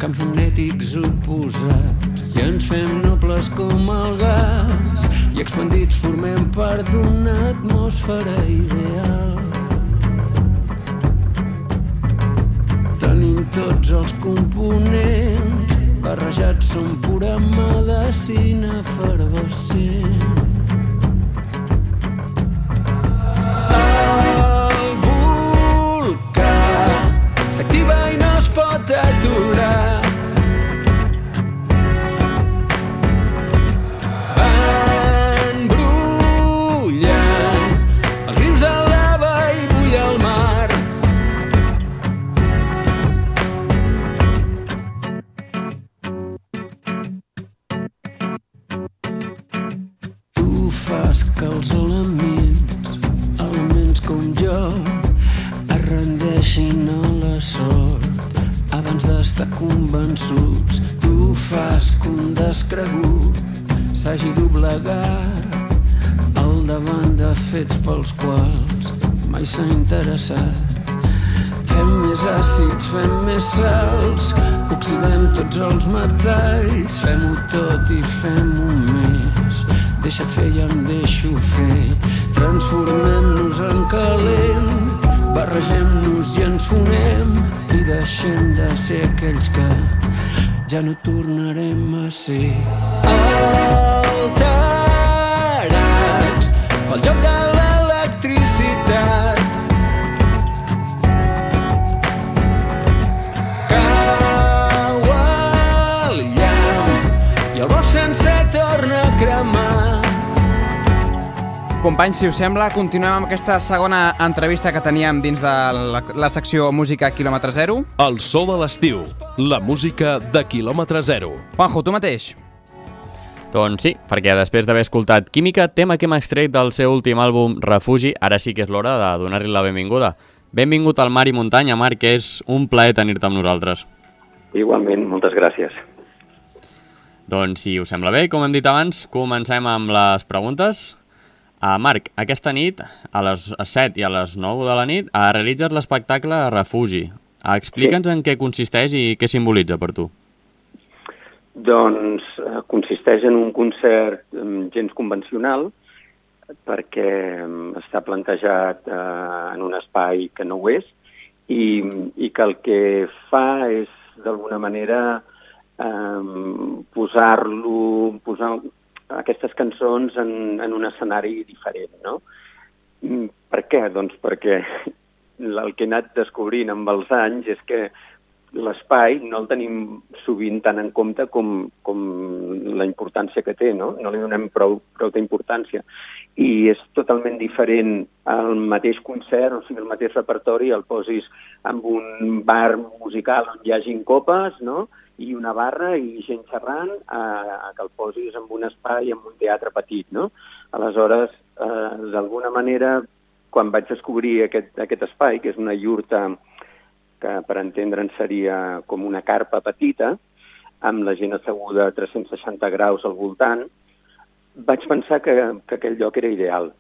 camps magnètics oposats i ens fem nobles com el gas. I expandits formem part d'una atmosfera ideal. Tenim tots els components, barrejats som pura medicina efervescent. El volcà s'activa i no es pot aturar. Abans d'estar convençuts. Tu fas que un descregut s'hagi doblegat al davant de fets pels quals mai s'ha interessat. Fem més àcids, fem més sals, oxidem tots els metalls, fem-ho tot i fem-ho més. Deixa't fer i em deixo fer, transformem-nos en calent, barregem-nos i ens fonem i deixem de ser aquells que ja no tornarem a ser. Alterats pel joc de l'electricitat cau el llamp i el bosc sencer torna a cremar. Companys, si us sembla, continuem amb aquesta segona entrevista que teníem dins de la, la secció Música Kilòmetre Zero. El so de l'estiu, la música de quilòmetre zero. Juanjo, tu mateix. Doncs sí, perquè després d'haver escoltat Química, tema que hem extret del seu últim àlbum Refugi, ara sí que és l'hora de donar-li la benvinguda. Benvingut al Mar i Muntanya, Marc, que és un plaer tenir-te amb nosaltres. Igualment, moltes gràcies. Doncs si us sembla bé, com hem dit abans, comencem amb les preguntes. Uh, Marc, aquesta nit, a les 7 i a les 9 de la nit, uh, realitzes l'espectacle Refugi. Uh, Explica'ns sí. en què consisteix i què simbolitza per tu. Doncs eh, consisteix en un concert eh, gens convencional perquè eh, està plantejat eh, en un espai que no ho és i, i que el que fa és d'alguna manera eh, posar-lo, posar aquestes cançons en, en un escenari diferent, no? Mm, Per què? Doncs perquè el que he anat descobrint amb els anys és que l'espai no el tenim sovint tant en compte com, com la importància que té, no? No li donem prou, prou d'importància. I és totalment diferent al mateix concert, o sigui, el mateix repertori, el posis amb un bar musical on hi hagin copes, no?, i una barra i gent xerrant, a, que el posis en un espai, en un teatre petit, no? Aleshores, eh, d'alguna manera, quan vaig descobrir aquest, aquest espai, que és una iurta que per entendre'n seria com una carpa petita, amb la gent asseguda a 360 graus al voltant, vaig pensar que, que aquell lloc era ideal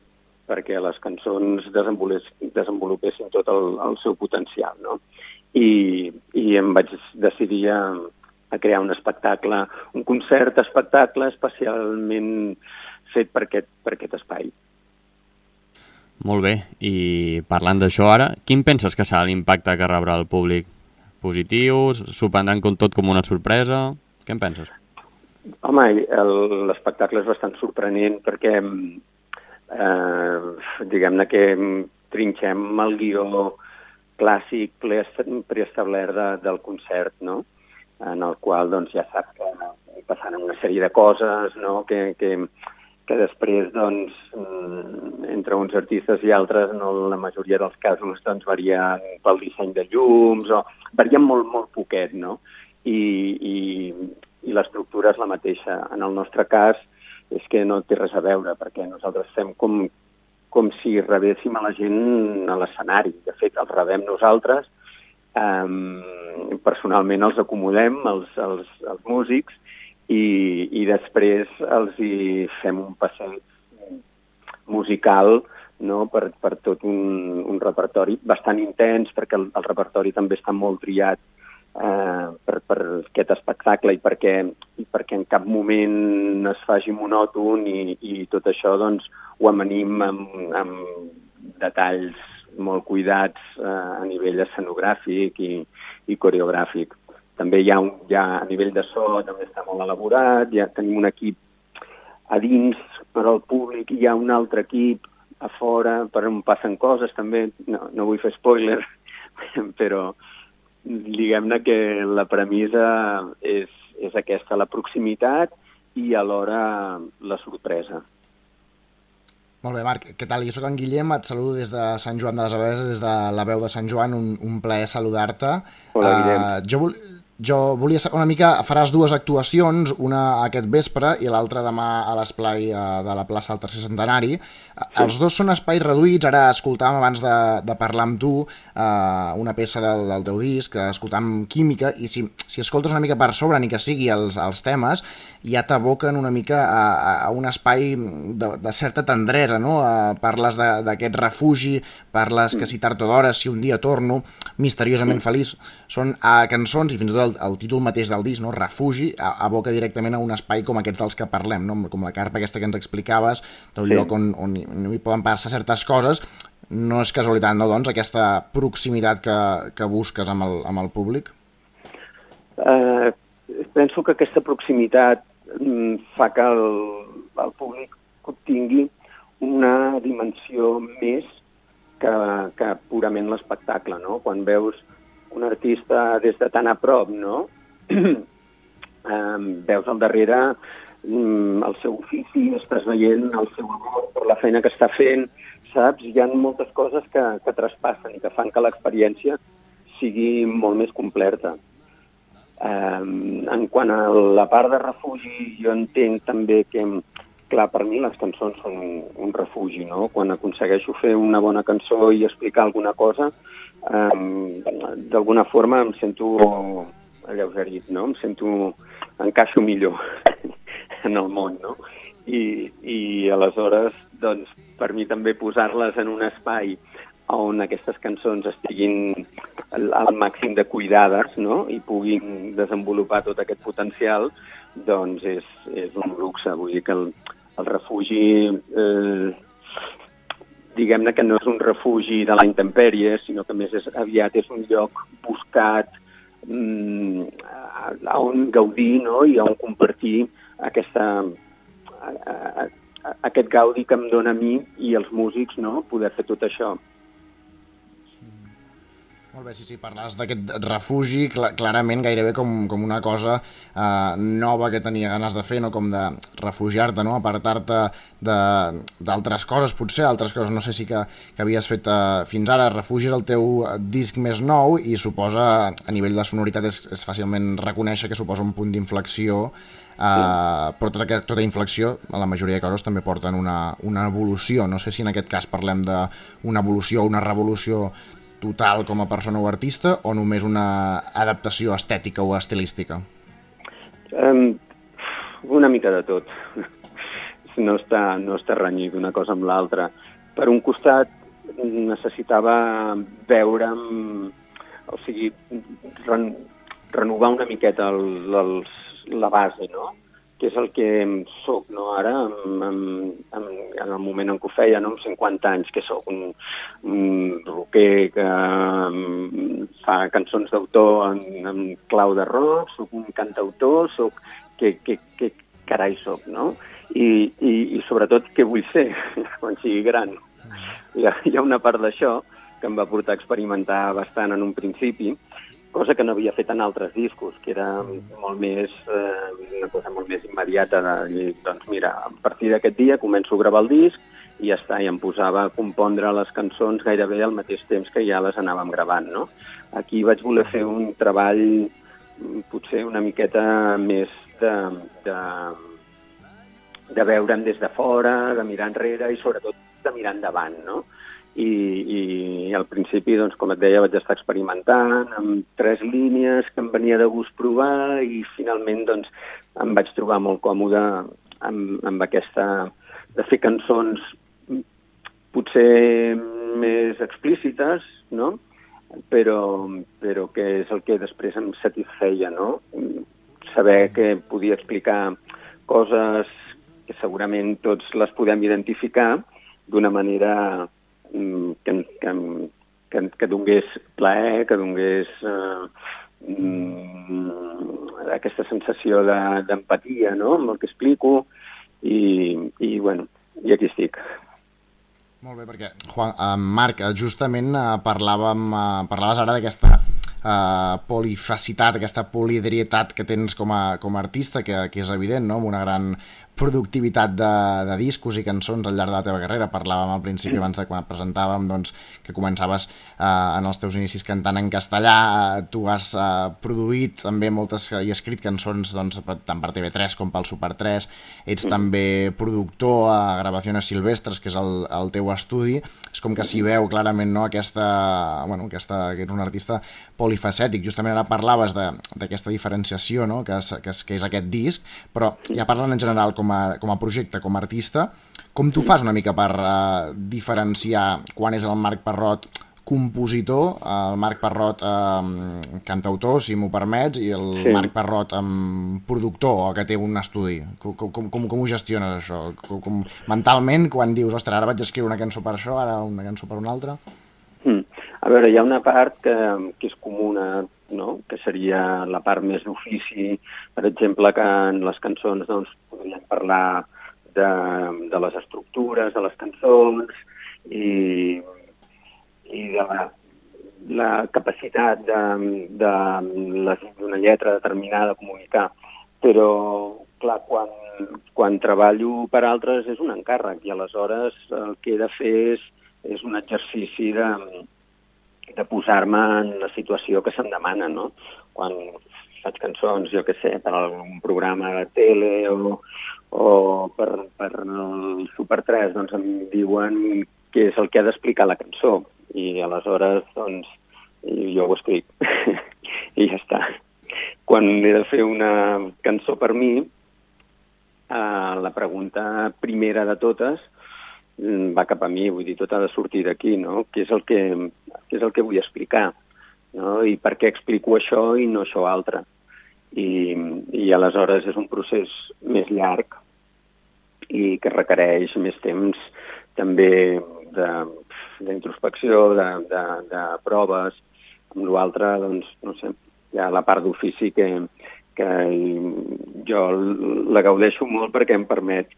perquè les cançons desenvolupessin tot el, el seu potencial, no? I, i em vaig decidir a, a crear un espectacle, un concert espectacle especialment fet per aquest, per aquest espai. Molt bé, i parlant d'això ara, quin penses que serà l'impacte que rebrà el públic? Positiu? S'ho prendran com tot com una sorpresa? Què en penses? Home, l'espectacle és bastant sorprenent perquè, eh, diguem-ne que trinxem el guió clàssic preest- preestablert de, del concert, no? En el qual doncs, ja saps que passaran una sèrie de coses no? que, que, que després, doncs, mm, entre uns artistes i altres, no, la majoria dels casos doncs, varien pel disseny de llums, o varien molt, molt poquet, no? I, i, i l'estructura és la mateixa. En el nostre cas és que no té res a veure, perquè nosaltres fem com, com si rebéssim a la gent a l'escenari. De fet, els rebem nosaltres, um, personalment els acomodem, els, els, els músics, i, i després els hi fem un passeig musical no? per, per tot un, un repertori bastant intens, perquè el, el repertori també està molt triat eh, per, per aquest espectacle i perquè, i perquè en cap moment es faci monòton i, i tot això doncs, ho amanim amb, amb detalls molt cuidats eh, a nivell escenogràfic i, i coreogràfic. També hi ha, un, hi ha a nivell de so, també està molt elaborat, ja tenim un equip a dins per al públic, hi ha un altre equip a fora per on passen coses també, no, no vull fer spoiler, però diguem-ne que la premissa és, és aquesta, la proximitat i alhora la sorpresa. Molt bé, Marc, què tal? Jo sóc en Guillem, et saludo des de Sant Joan de les Abeses, des de la veu de Sant Joan, un, un plaer saludar-te. Hola, Guillem. Uh, jo, vol, jo volia saber una mica, faràs dues actuacions, una aquest vespre i l'altra demà a l'esplai eh, de la plaça del Tercer Centenari. Sí. Els dos són espais reduïts, ara escoltàvem abans de, de parlar amb tu eh, una peça del, del teu disc, escoltàvem Química, i si, si escoltes una mica per sobre, ni que sigui els, els temes, ja t'aboquen una mica a, a un espai de, de certa tendresa, no? Eh, parles d'aquest refugi, parles que si tard o d'hora, si un dia torno, misteriosament feliç. Són a cançons i fins i tot el, el títol mateix del disc, no? refugi, aboca directament a un espai com aquest dels que parlem, no? com la carpa aquesta que ens explicaves, d'un sí. lloc on, on, on hi poden passar certes coses, no és casualitat, no, doncs, aquesta proximitat que, que busques amb el, amb el públic? Uh, penso que aquesta proximitat mm, fa que el, el públic obtingui una dimensió més que, que purament l'espectacle, no? Quan veus un artista des de tan a prop, no? veus al darrere um, el seu ofici, estàs veient el seu amor per la feina que està fent, saps? Hi ha moltes coses que, que traspassen i que fan que l'experiència sigui molt més completa. Um, en quant a la part de refugi, jo entenc també que, clar, per mi les cançons són un, un refugi, no? Quan aconsegueixo fer una bona cançó i explicar alguna cosa, um, d'alguna forma em sento alleugerit, no? Em sento... encaixo millor en el món, no? I, i aleshores, doncs, per mi també posar-les en un espai on aquestes cançons estiguin al, màxim de cuidades no? i puguin desenvolupar tot aquest potencial, doncs és, és un luxe. Vull dir que el, el refugi eh, diguem-ne que no és un refugi de la intempèrie, sinó que més és, aviat és un lloc buscat mm, a on gaudir no? i a on compartir aquesta, a, a, a, aquest gaudi que em dona a mi i els músics no? poder fer tot això. Molt bé, sí, sí, parles d'aquest refugi, cl clarament gairebé com, com una cosa eh, nova que tenia ganes de fer, no? com de refugiar-te, no? apartar-te d'altres coses, potser, altres coses no sé si que, que havies fet eh, fins ara. Refugi és el teu disc més nou i suposa, a nivell de sonoritat, és, és fàcilment reconèixer que suposa un punt d'inflexió, eh, però tota, tota inflexió, a la majoria de casos, també porten una, una evolució. No sé si en aquest cas parlem d'una evolució o una revolució total com a persona o artista o només una adaptació estètica o estilística? Um, una mica de tot. No està, no està renyit una cosa amb l'altra. Per un costat, necessitava veure'm, o sigui, ren, renovar una miqueta el, els, la base, no? Que és el que sóc no? ara, en, en, en, en el moment en què ho feia, no? amb 50 anys, que sóc un, un rocker que um, fa cançons d'autor en, en clau de rock, sóc un cantautor, sóc... Que, que, que carai sóc, no? I, i, i sobretot què vull ser quan sigui gran. Hi ha, hi ha una part d'això que em va portar a experimentar bastant en un principi, cosa que no havia fet en altres discos, que era molt més, eh, una cosa molt més immediata. De dir, doncs mira, a partir d'aquest dia començo a gravar el disc i ja està, i em posava a compondre les cançons gairebé al mateix temps que ja les anàvem gravant, no? Aquí vaig voler fer un treball mm, potser una miqueta més de, de, de veure'm des de fora, de mirar enrere i sobretot de mirar endavant, no? I, i al principi, doncs, com et deia, vaig estar experimentant amb tres línies que em venia de gust provar i finalment doncs, em vaig trobar molt còmode amb, amb aquesta de fer cançons potser més explícites, no? però, però que és el que després em satisfeia, no? Saber que podia explicar coses que segurament tots les podem identificar d'una manera que, que, que, que donés plaer, que donés eh, mm, aquesta sensació d'empatia de, no? amb el que explico i, i bueno, i aquí estic. Molt bé, perquè, Juan, eh, Marc, justament eh, parlàvem, eh, parlaves ara d'aquesta eh, polifacitat, aquesta polidrietat que tens com a, com a artista, que, que és evident, no? amb una gran productivitat de, de discos i cançons al llarg de la teva carrera. Parlàvem al principi, abans de quan et presentàvem, doncs, que començaves eh, en els teus inicis cantant en castellà. Eh, tu has eh, produït també moltes i escrit cançons doncs, tant per TV3 com pel Super 3. Ets també productor a Gravaciones Silvestres, que és el, el teu estudi. És com que s'hi veu clarament no, aquesta, bueno, aquesta, que ets un artista polifacètic. Justament ara parlaves d'aquesta diferenciació no, que, és, que, és, que és aquest disc, però ja parlant en general com a, com a projecte, com a artista, com tu fas una mica per uh, diferenciar quan és el Marc Parrot compositor, el Marc Parrot eh, cantautor, si m'ho permets, i el Sí. Marc Parrot eh, productor, o que té un estudi. Com, com, com, com ho gestiones, això? Com, com, mentalment, quan dius, ostres, ara vaig escriure una cançó per això, ara una cançó per una altra? Mm. A veure, hi ha una part que, que és comuna, no? que seria la part més d'ofici, per exemple, que en les cançons doncs, podríem parlar de, de les estructures de les cançons i, i de la, la capacitat de- de d'una lletra determinada a comunicar. Però, clar, quan, quan treballo per altres és un encàrrec i aleshores el que he de fer és, és un exercici de, de posar-me en la situació que se'm demana, no? Quan faig cançons, jo què sé, per algun programa de tele o, o per, per el Super 3, doncs em diuen què és el que ha d'explicar la cançó i aleshores, doncs, jo ho escric i ja està. Quan he de fer una cançó per mi, eh, la pregunta primera de totes va cap a mi, vull dir, tot ha de sortir d'aquí, no? Què és, el que, què és el que vull explicar? No? I per què explico això i no això altre? I, I aleshores és un procés més llarg i que requereix més temps també de- d'introspecció, de, de, de proves. Amb l'altre, doncs, no sé, hi ha la part d'ofici que, que jo la gaudeixo molt perquè em permet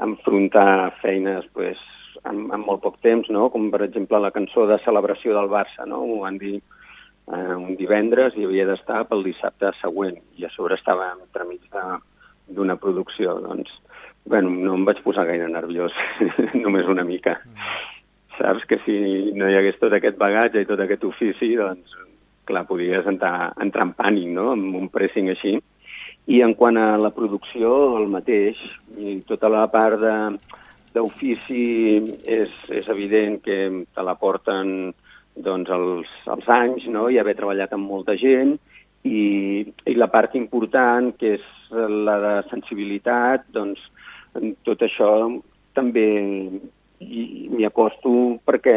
enfrontar feines pues, en, en molt poc temps, no? com per exemple la cançó de celebració del Barça, no? ho van dir eh, un divendres i havia d'estar pel dissabte següent, i a sobre estava entremig d'una producció. Doncs, bueno, no em vaig posar gaire nerviós, només una mica. Saps que si no hi hagués tot aquest bagatge i tot aquest ofici, doncs, clar, podies entrar, entrar en pànic, no?, amb un pressing així. I en quant a la producció, el mateix, i tota la part d'ofici és, és evident que te la porten doncs, els, els anys no? i haver treballat amb molta gent i, i la part important, que és la de sensibilitat, doncs tot això també hi- m'hi acosto perquè,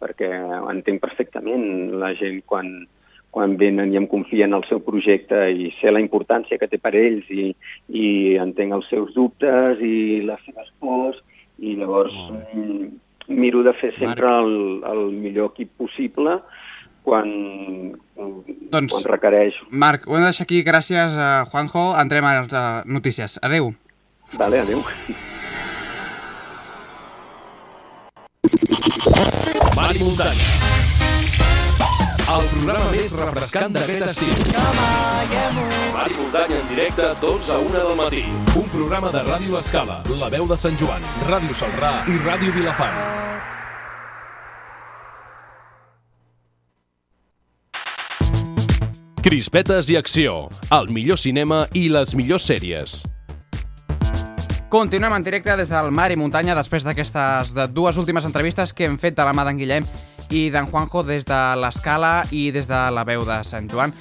perquè entenc perfectament la gent quan, quan venen i em confien el seu projecte i sé la importància que té per ells i, i entenc els seus dubtes i les seves pors i llavors mm, miro de fer sempre el, el millor equip possible quan, Doncs- quan requereix. Marc, ho hem de deixar aquí. Gràcies, a Juanjo. Entrem a les uh, notícies. Adeu. Vale, adeu. Mar i muntanya. El programa més refrescant d'aquest estiu. Mar i muntanya en directe, 12 a 1 del matí. Un programa de Ràdio Escala, La Veu de Sant Joan, Ràdio Salrà i Ràdio Vilafant. Crispetes i acció. El millor cinema i les millors sèries. Continuem en directe des del Mar i Muntanya després d'aquestes de dues últimes entrevistes que hem fet de la mà d'en Guillem i d'en Juanjo des de l'Escala i des de la veu de Sant Joan.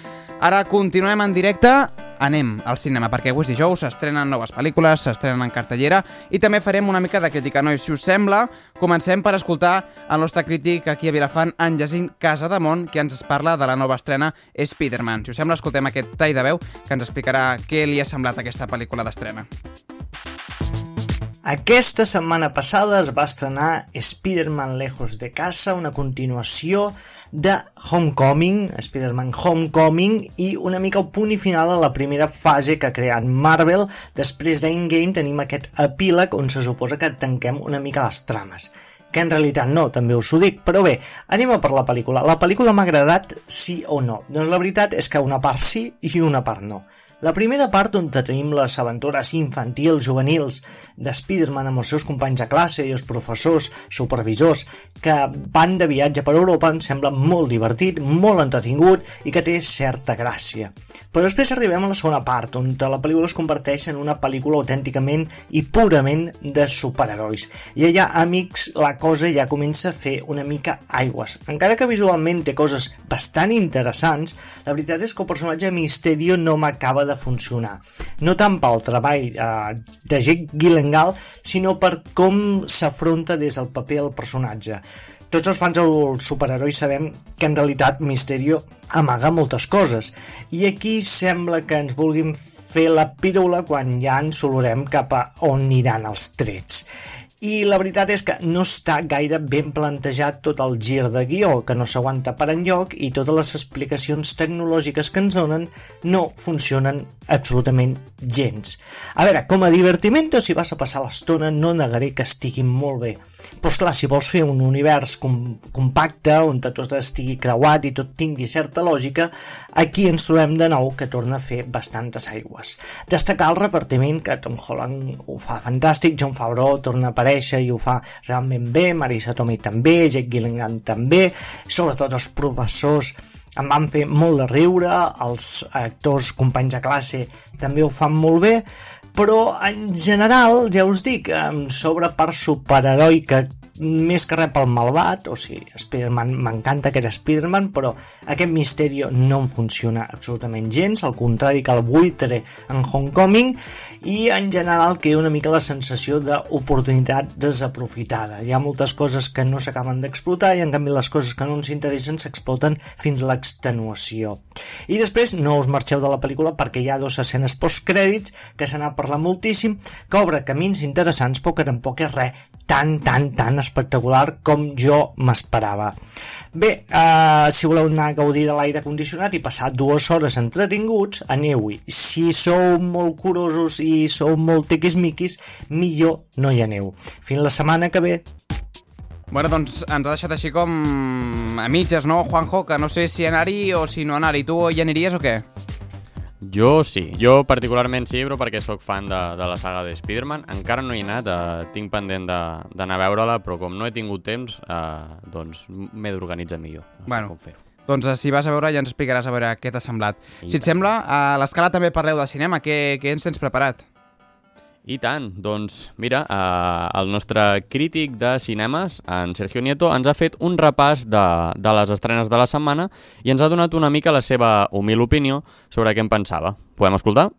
Ara continuem en directe, anem al cinema, perquè avui és dijous, s'estrenen noves pel·lícules, s'estrenen en cartellera i també farem una mica de crítica, nois. Si us sembla, comencem per escoltar el nostre crític aquí a Vilafant, en Jacint Casademont, que ens parla de la nova estrena Spider-Man. Si us sembla, escoltem aquest tall de veu que ens explicarà què li ha semblat aquesta pel·lícula d'estrena. Aquesta setmana passada es va estrenar Spider-Man Lejos de Casa, una continuació de Homecoming, Spider-Man Homecoming, i una mica el punt i final a la primera fase que ha creat Marvel. Després d'Endgame tenim aquest epíleg on se suposa que tanquem una mica les trames que en realitat no, també us ho dic, però bé, anem a per la pel·lícula. La pel·lícula m'ha agradat sí o no? Doncs la veritat és que una part sí i una part no. La primera part on tenim les aventures infantils, juvenils de Spider-Man amb els seus companys de classe i els professors, supervisors que van de viatge per Europa em sembla molt divertit, molt entretingut i que té certa gràcia. Però després arribem a la segona part, on la pel·lícula es converteix en una pel·lícula autènticament i purament de superherois. I allà, amics, la cosa ja comença a fer una mica aigües. Encara que visualment té coses bastant interessants, la veritat és que el personatge Misterio no m'acaba de funcionar. No tant pel treball eh, de Jake Gyllenhaal, sinó per com s'afronta des del paper el personatge. Tots els fans del superheroi sabem que en realitat Misterio amaga moltes coses i aquí sembla que ens vulguin fer la pírula quan ja ens olorem cap a on aniran els trets i la veritat és que no està gaire ben plantejat tot el gir de guió, que no s'aguanta per enlloc i totes les explicacions tecnològiques que ens donen no funcionen absolutament gens. A veure, com a divertimento, si vas a passar l'estona, no negaré que estiguin molt bé. Però clar, si vols fer un univers com, compacte, on tot estigui creuat i tot tingui certa lògica, aquí ens trobem de nou que torna a fer bastantes aigües. Destacar el repartiment, que Tom Holland ho fa fantàstic, John Favreau torna a aparèixer i ho fa realment bé, Marisa Tomei també, Jake Gyllenhaal també, sobretot els professors em van fer molt de riure, els actors companys de classe també ho fan molt bé, però en general, ja us dic, sobre part superheroi que més que res pel malvat, o sigui, Spider-Man, m'encanta aquest Spider-Man, però aquest misteri no em funciona absolutament gens, al contrari que el buitre en Homecoming, i en general que hi ha una mica la sensació d'oportunitat desaprofitada. Hi ha moltes coses que no s'acaben d'explotar i en canvi les coses que no ens interessen s'exploten fins a l'extenuació. I després no us marxeu de la pel·lícula perquè hi ha dues escenes postcrèdits que se n'ha parlat moltíssim, que obre camins interessants però que tampoc és res tan, tan, tan espectacular com jo m'esperava. Bé, eh, si voleu anar a gaudir de l'aire condicionat i passar dues hores entretinguts, aneu-hi. Si sou molt curosos i sou molt tiquismiquis, millor no hi aneu. Fins la setmana que ve. Bueno, doncs ens ha deixat així com a mitges, no, Juanjo? Que no sé si anar-hi o si no anar-hi. Tu hi aniries o què? Jo sí, jo particularment sí, però perquè sóc fan de, de la saga de Spider-Man. Encara no hi he anat, eh, tinc pendent d'anar a veure-la, però com no he tingut temps, eh, doncs m'he d'organitzar millor. No Bueno. com fer-ho. Doncs eh, si vas a veure ja ens explicaràs a veure què t'ha semblat. I si et sembla, a l'escala també parleu de cinema. Què, què ens tens preparat? I tant, doncs mira, eh, el nostre crític de cinemes, en Sergio Nieto, ens ha fet un repàs de, de les estrenes de la setmana i ens ha donat una mica la seva humil opinió sobre què en pensava. Podem escoltar?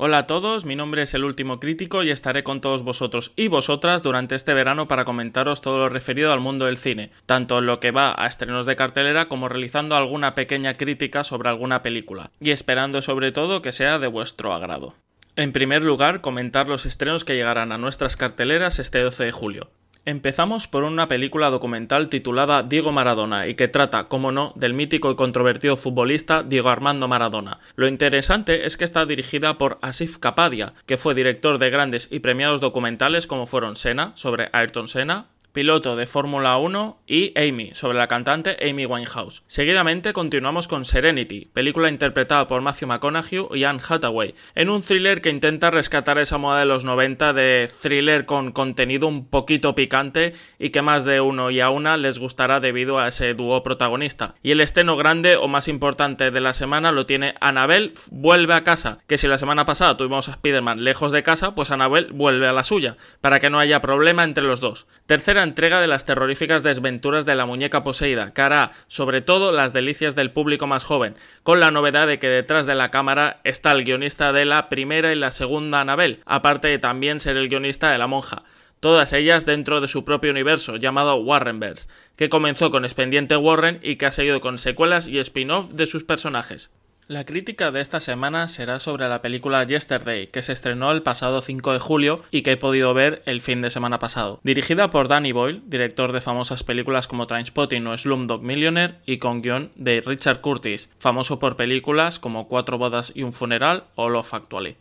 Hola a todos, mi nombre es el último crítico y estaré con todos vosotros y vosotras durante este verano para comentaros todo lo referido al mundo del cine, tanto en lo que va a estrenos de cartelera como realizando alguna pequeña crítica sobre alguna película, y esperando sobre todo que sea de vuestro agrado. En primer lugar, comentar los estrenos que llegarán a nuestras carteleras este 12 de julio. Empezamos por una película documental titulada Diego Maradona y que trata, como no, del mítico y controvertido futbolista Diego Armando Maradona. Lo interesante es que está dirigida por Asif Kapadia, que fue director de grandes y premiados documentales como fueron Senna, sobre Ayrton Senna, piloto de Fórmula 1 y Amy, sobre la cantante Amy Winehouse. Seguidamente continuamos con Serenity, película interpretada por Matthew McConaughey y Anne Hathaway, en un thriller que intenta rescatar esa moda de los 90 de thriller con contenido un poquito picante y que más de uno y a una les gustará debido a ese dúo protagonista. Y el estreno grande o más importante de la semana lo tiene Annabelle vuelve a casa, que si la semana pasada tuvimos a Spider-Man lejos de casa, pues Annabelle vuelve a la suya, para que no haya problema entre los dos. Tercera entrega de las terroríficas desventuras de la muñeca poseída, que hará sobre todo las delicias del público más joven, con la novedad de que detrás de la cámara está el guionista de la primera y la segunda Annabelle, aparte de también ser el guionista de la monja todas ellas dentro de su propio universo llamado Warrenverse, que comenzó con Expediente Warren y que ha seguido con secuelas y spin-off de sus personajes. La crítica de esta semana será sobre la película Yesterday, que se estrenó el pasado 5 de julio y que he podido ver el fin de semana pasado. Dirigida por Danny Boyle, director de famosas películas como Trainspotting o Slumdog Millionaire, y con guion de Richard Curtis, famoso por películas como Cuatro bodas y un funeral o Love Actually.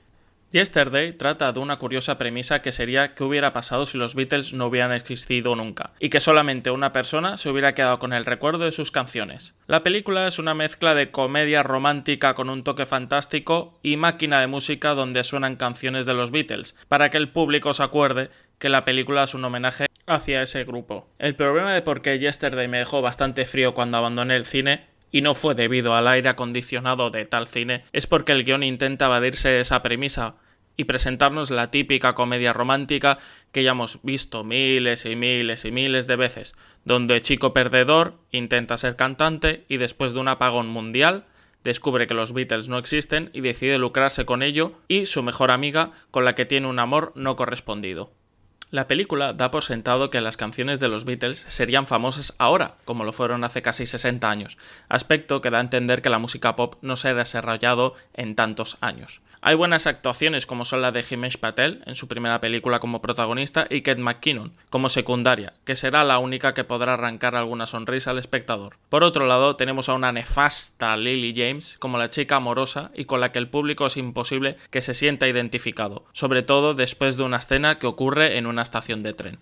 Yesterday trata de una curiosa premisa que sería qué hubiera pasado si los Beatles no hubieran existido nunca, y que solamente una persona se hubiera quedado con el recuerdo de sus canciones. La película es una mezcla de comedia romántica con un toque fantástico y máquina de música donde suenan canciones de los Beatles, para que el público se acuerde que la película es un homenaje hacia ese grupo. El problema de por qué Yesterday me dejó bastante frío cuando abandoné el cine y no fue debido al aire acondicionado de tal cine, es porque el guion intenta evadirse esa premisa y presentarnos la típica comedia romántica que ya hemos visto miles y miles y miles de veces, donde chico perdedor intenta ser cantante y después de un apagón mundial descubre que los Beatles no existen y decide lucrarse con ello y su mejor amiga con la que tiene un amor no correspondido. La película da por sentado que las canciones de los Beatles serían famosas ahora, como lo fueron hace casi 60 años, aspecto que da a entender que la música pop no se ha desarrollado en tantos años. Hay buenas actuaciones como son la de Himesh Patel en su primera película como protagonista y Kate McKinnon como secundaria, que será la única que podrá arrancar alguna sonrisa al espectador. Por otro lado, tenemos a una nefasta Lily James como la chica amorosa y con la que el público es imposible que se sienta identificado, sobre todo después de una escena que ocurre en una estación de tren.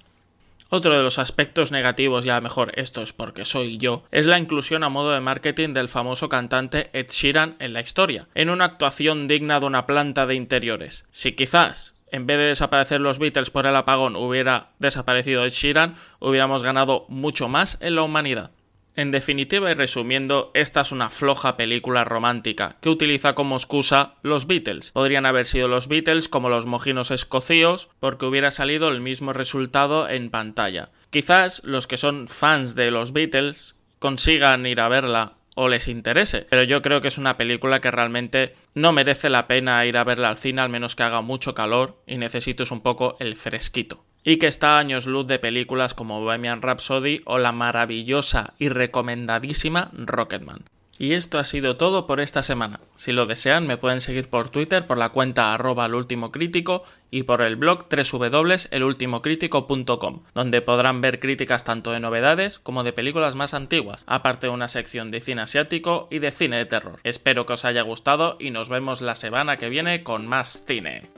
Otro de los aspectos negativos, ya mejor esto es porque soy yo, es la inclusión a modo de marketing del famoso cantante Ed Sheeran en la historia, en una actuación digna de una planta de interiores. Si quizás en vez de desaparecer los Beatles por el apagón hubiera desaparecido Ed Sheeran, hubiéramos ganado mucho más en la humanidad. En definitiva y resumiendo, esta es una floja película romántica que utiliza como excusa los Beatles. Podrían haber sido los Beatles como los mojinos escocíos porque hubiera salido el mismo resultado en pantalla. Quizás los que son fans de los Beatles consigan ir a verla o les interese, pero yo creo que es una película que realmente no merece la pena ir a verla al cine al menos que haga mucho calor y necesites un poco el fresquito y que está a años luz de películas como Bohemian Rhapsody o la maravillosa y recomendadísima Rocketman. Y esto ha sido todo por esta semana. Si lo desean, me pueden seguir por Twitter por la cuenta arroba crítico y por el blog www.elultimocritico.com, donde podrán ver críticas tanto de novedades como de películas más antiguas, aparte de una sección de cine asiático y de cine de terror. Espero que os haya gustado y nos vemos la semana que viene con más cine.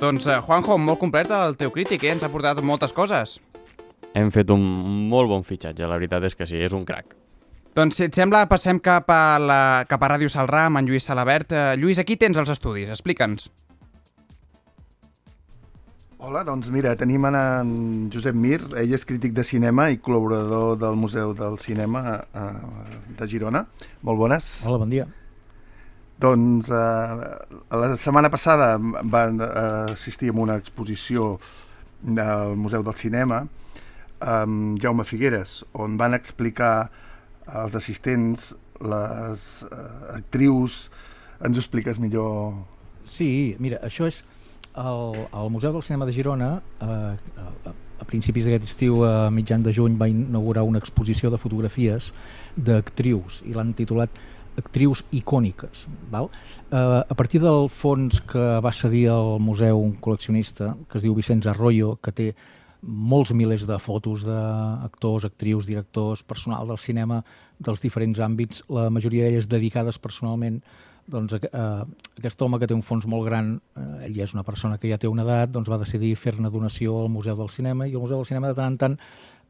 Doncs, eh, Juanjo, molt complet el teu crític, eh? Ens ha portat moltes coses. Hem fet un molt bon fitxatge, la veritat és que sí, és un crac. Doncs, si et sembla, passem cap a, la, cap a Ràdio Salrà amb en Lluís Salabert. Eh, Lluís, aquí tens els estudis, explica'ns. Hola, doncs mira, tenim en Josep Mir, ell és crític de cinema i col·laborador del Museu del Cinema eh, de Girona. Molt bones. Hola, bon dia. Doncs eh, la setmana passada van eh, assistir a una exposició al Museu del Cinema amb Jaume Figueres, on van explicar als assistents les eh, actrius. Ens ho expliques millor? Sí, mira, això és el, el Museu del Cinema de Girona eh, a, a principis d'aquest estiu, a mitjan de juny, va inaugurar una exposició de fotografies d'actrius i l'han titulat actrius icòniques. Val? Uh, a partir del fons que va cedir al museu un col·leccionista que es diu Vicenç Arroyo, que té molts milers de fotos d'actors, actrius, directors, personal del cinema dels diferents àmbits, la majoria d'elles dedicades personalment doncs, eh, aquest home que té un fons molt gran, eh, ell és una persona que ja té una edat, doncs va decidir fer-ne donació al Museu del Cinema i el Museu del Cinema de tant en tant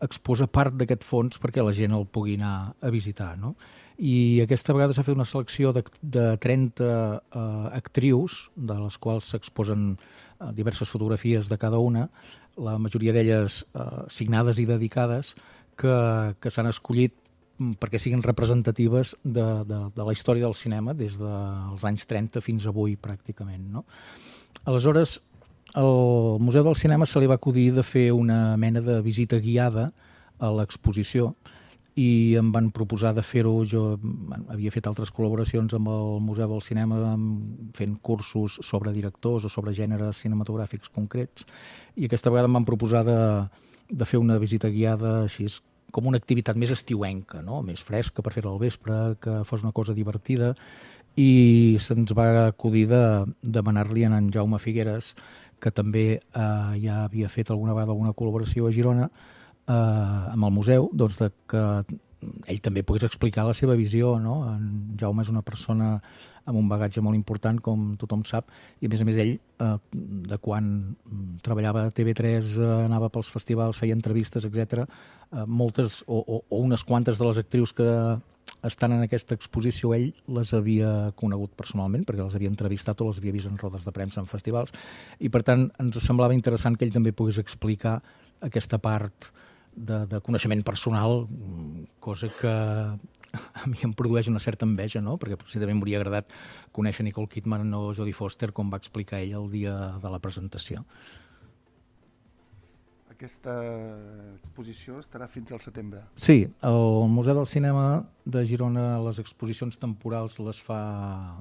exposa part d'aquest fons perquè la gent el pugui anar a visitar. No? i aquesta vegada s'ha fet una selecció de, de 30 eh, actrius, de les quals s'exposen eh, diverses fotografies de cada una, la majoria d'elles eh, signades i dedicades, que, que s'han escollit mm, perquè siguin representatives de, de, de la història del cinema des dels anys 30 fins avui pràcticament. No? Aleshores, al Museu del Cinema se li va acudir de fer una mena de visita guiada a l'exposició, i em van proposar de fer-ho, jo havia fet altres col·laboracions amb el Museu del Cinema fent cursos sobre directors o sobre gèneres cinematogràfics concrets i aquesta vegada em van proposar de, de fer una visita guiada així com una activitat més estiuenca, no? més fresca per fer-la al vespre, que fos una cosa divertida i se'ns va acudir de demanar-li a en Jaume Figueres que també eh, ja havia fet alguna vegada alguna col·laboració a Girona eh, amb el museu doncs de que ell també pogués explicar la seva visió, no? En Jaume és una persona amb un bagatge molt important, com tothom sap, i a més a més ell, eh, de quan treballava a TV3, eh, anava pels festivals, feia entrevistes, etc. Eh, moltes o, o, o unes quantes de les actrius que estan en aquesta exposició, ell les havia conegut personalment, perquè les havia entrevistat o les havia vist en rodes de premsa en festivals, i per tant ens semblava interessant que ell també pogués explicar aquesta part de, de coneixement personal, cosa que a mi em produeix una certa enveja, no? perquè també m'hauria agradat conèixer Nicole Kidman o Jodie Foster, com va explicar ell el dia de la presentació. Aquesta exposició estarà fins al setembre. Sí, el Museu del Cinema de Girona les exposicions temporals les fa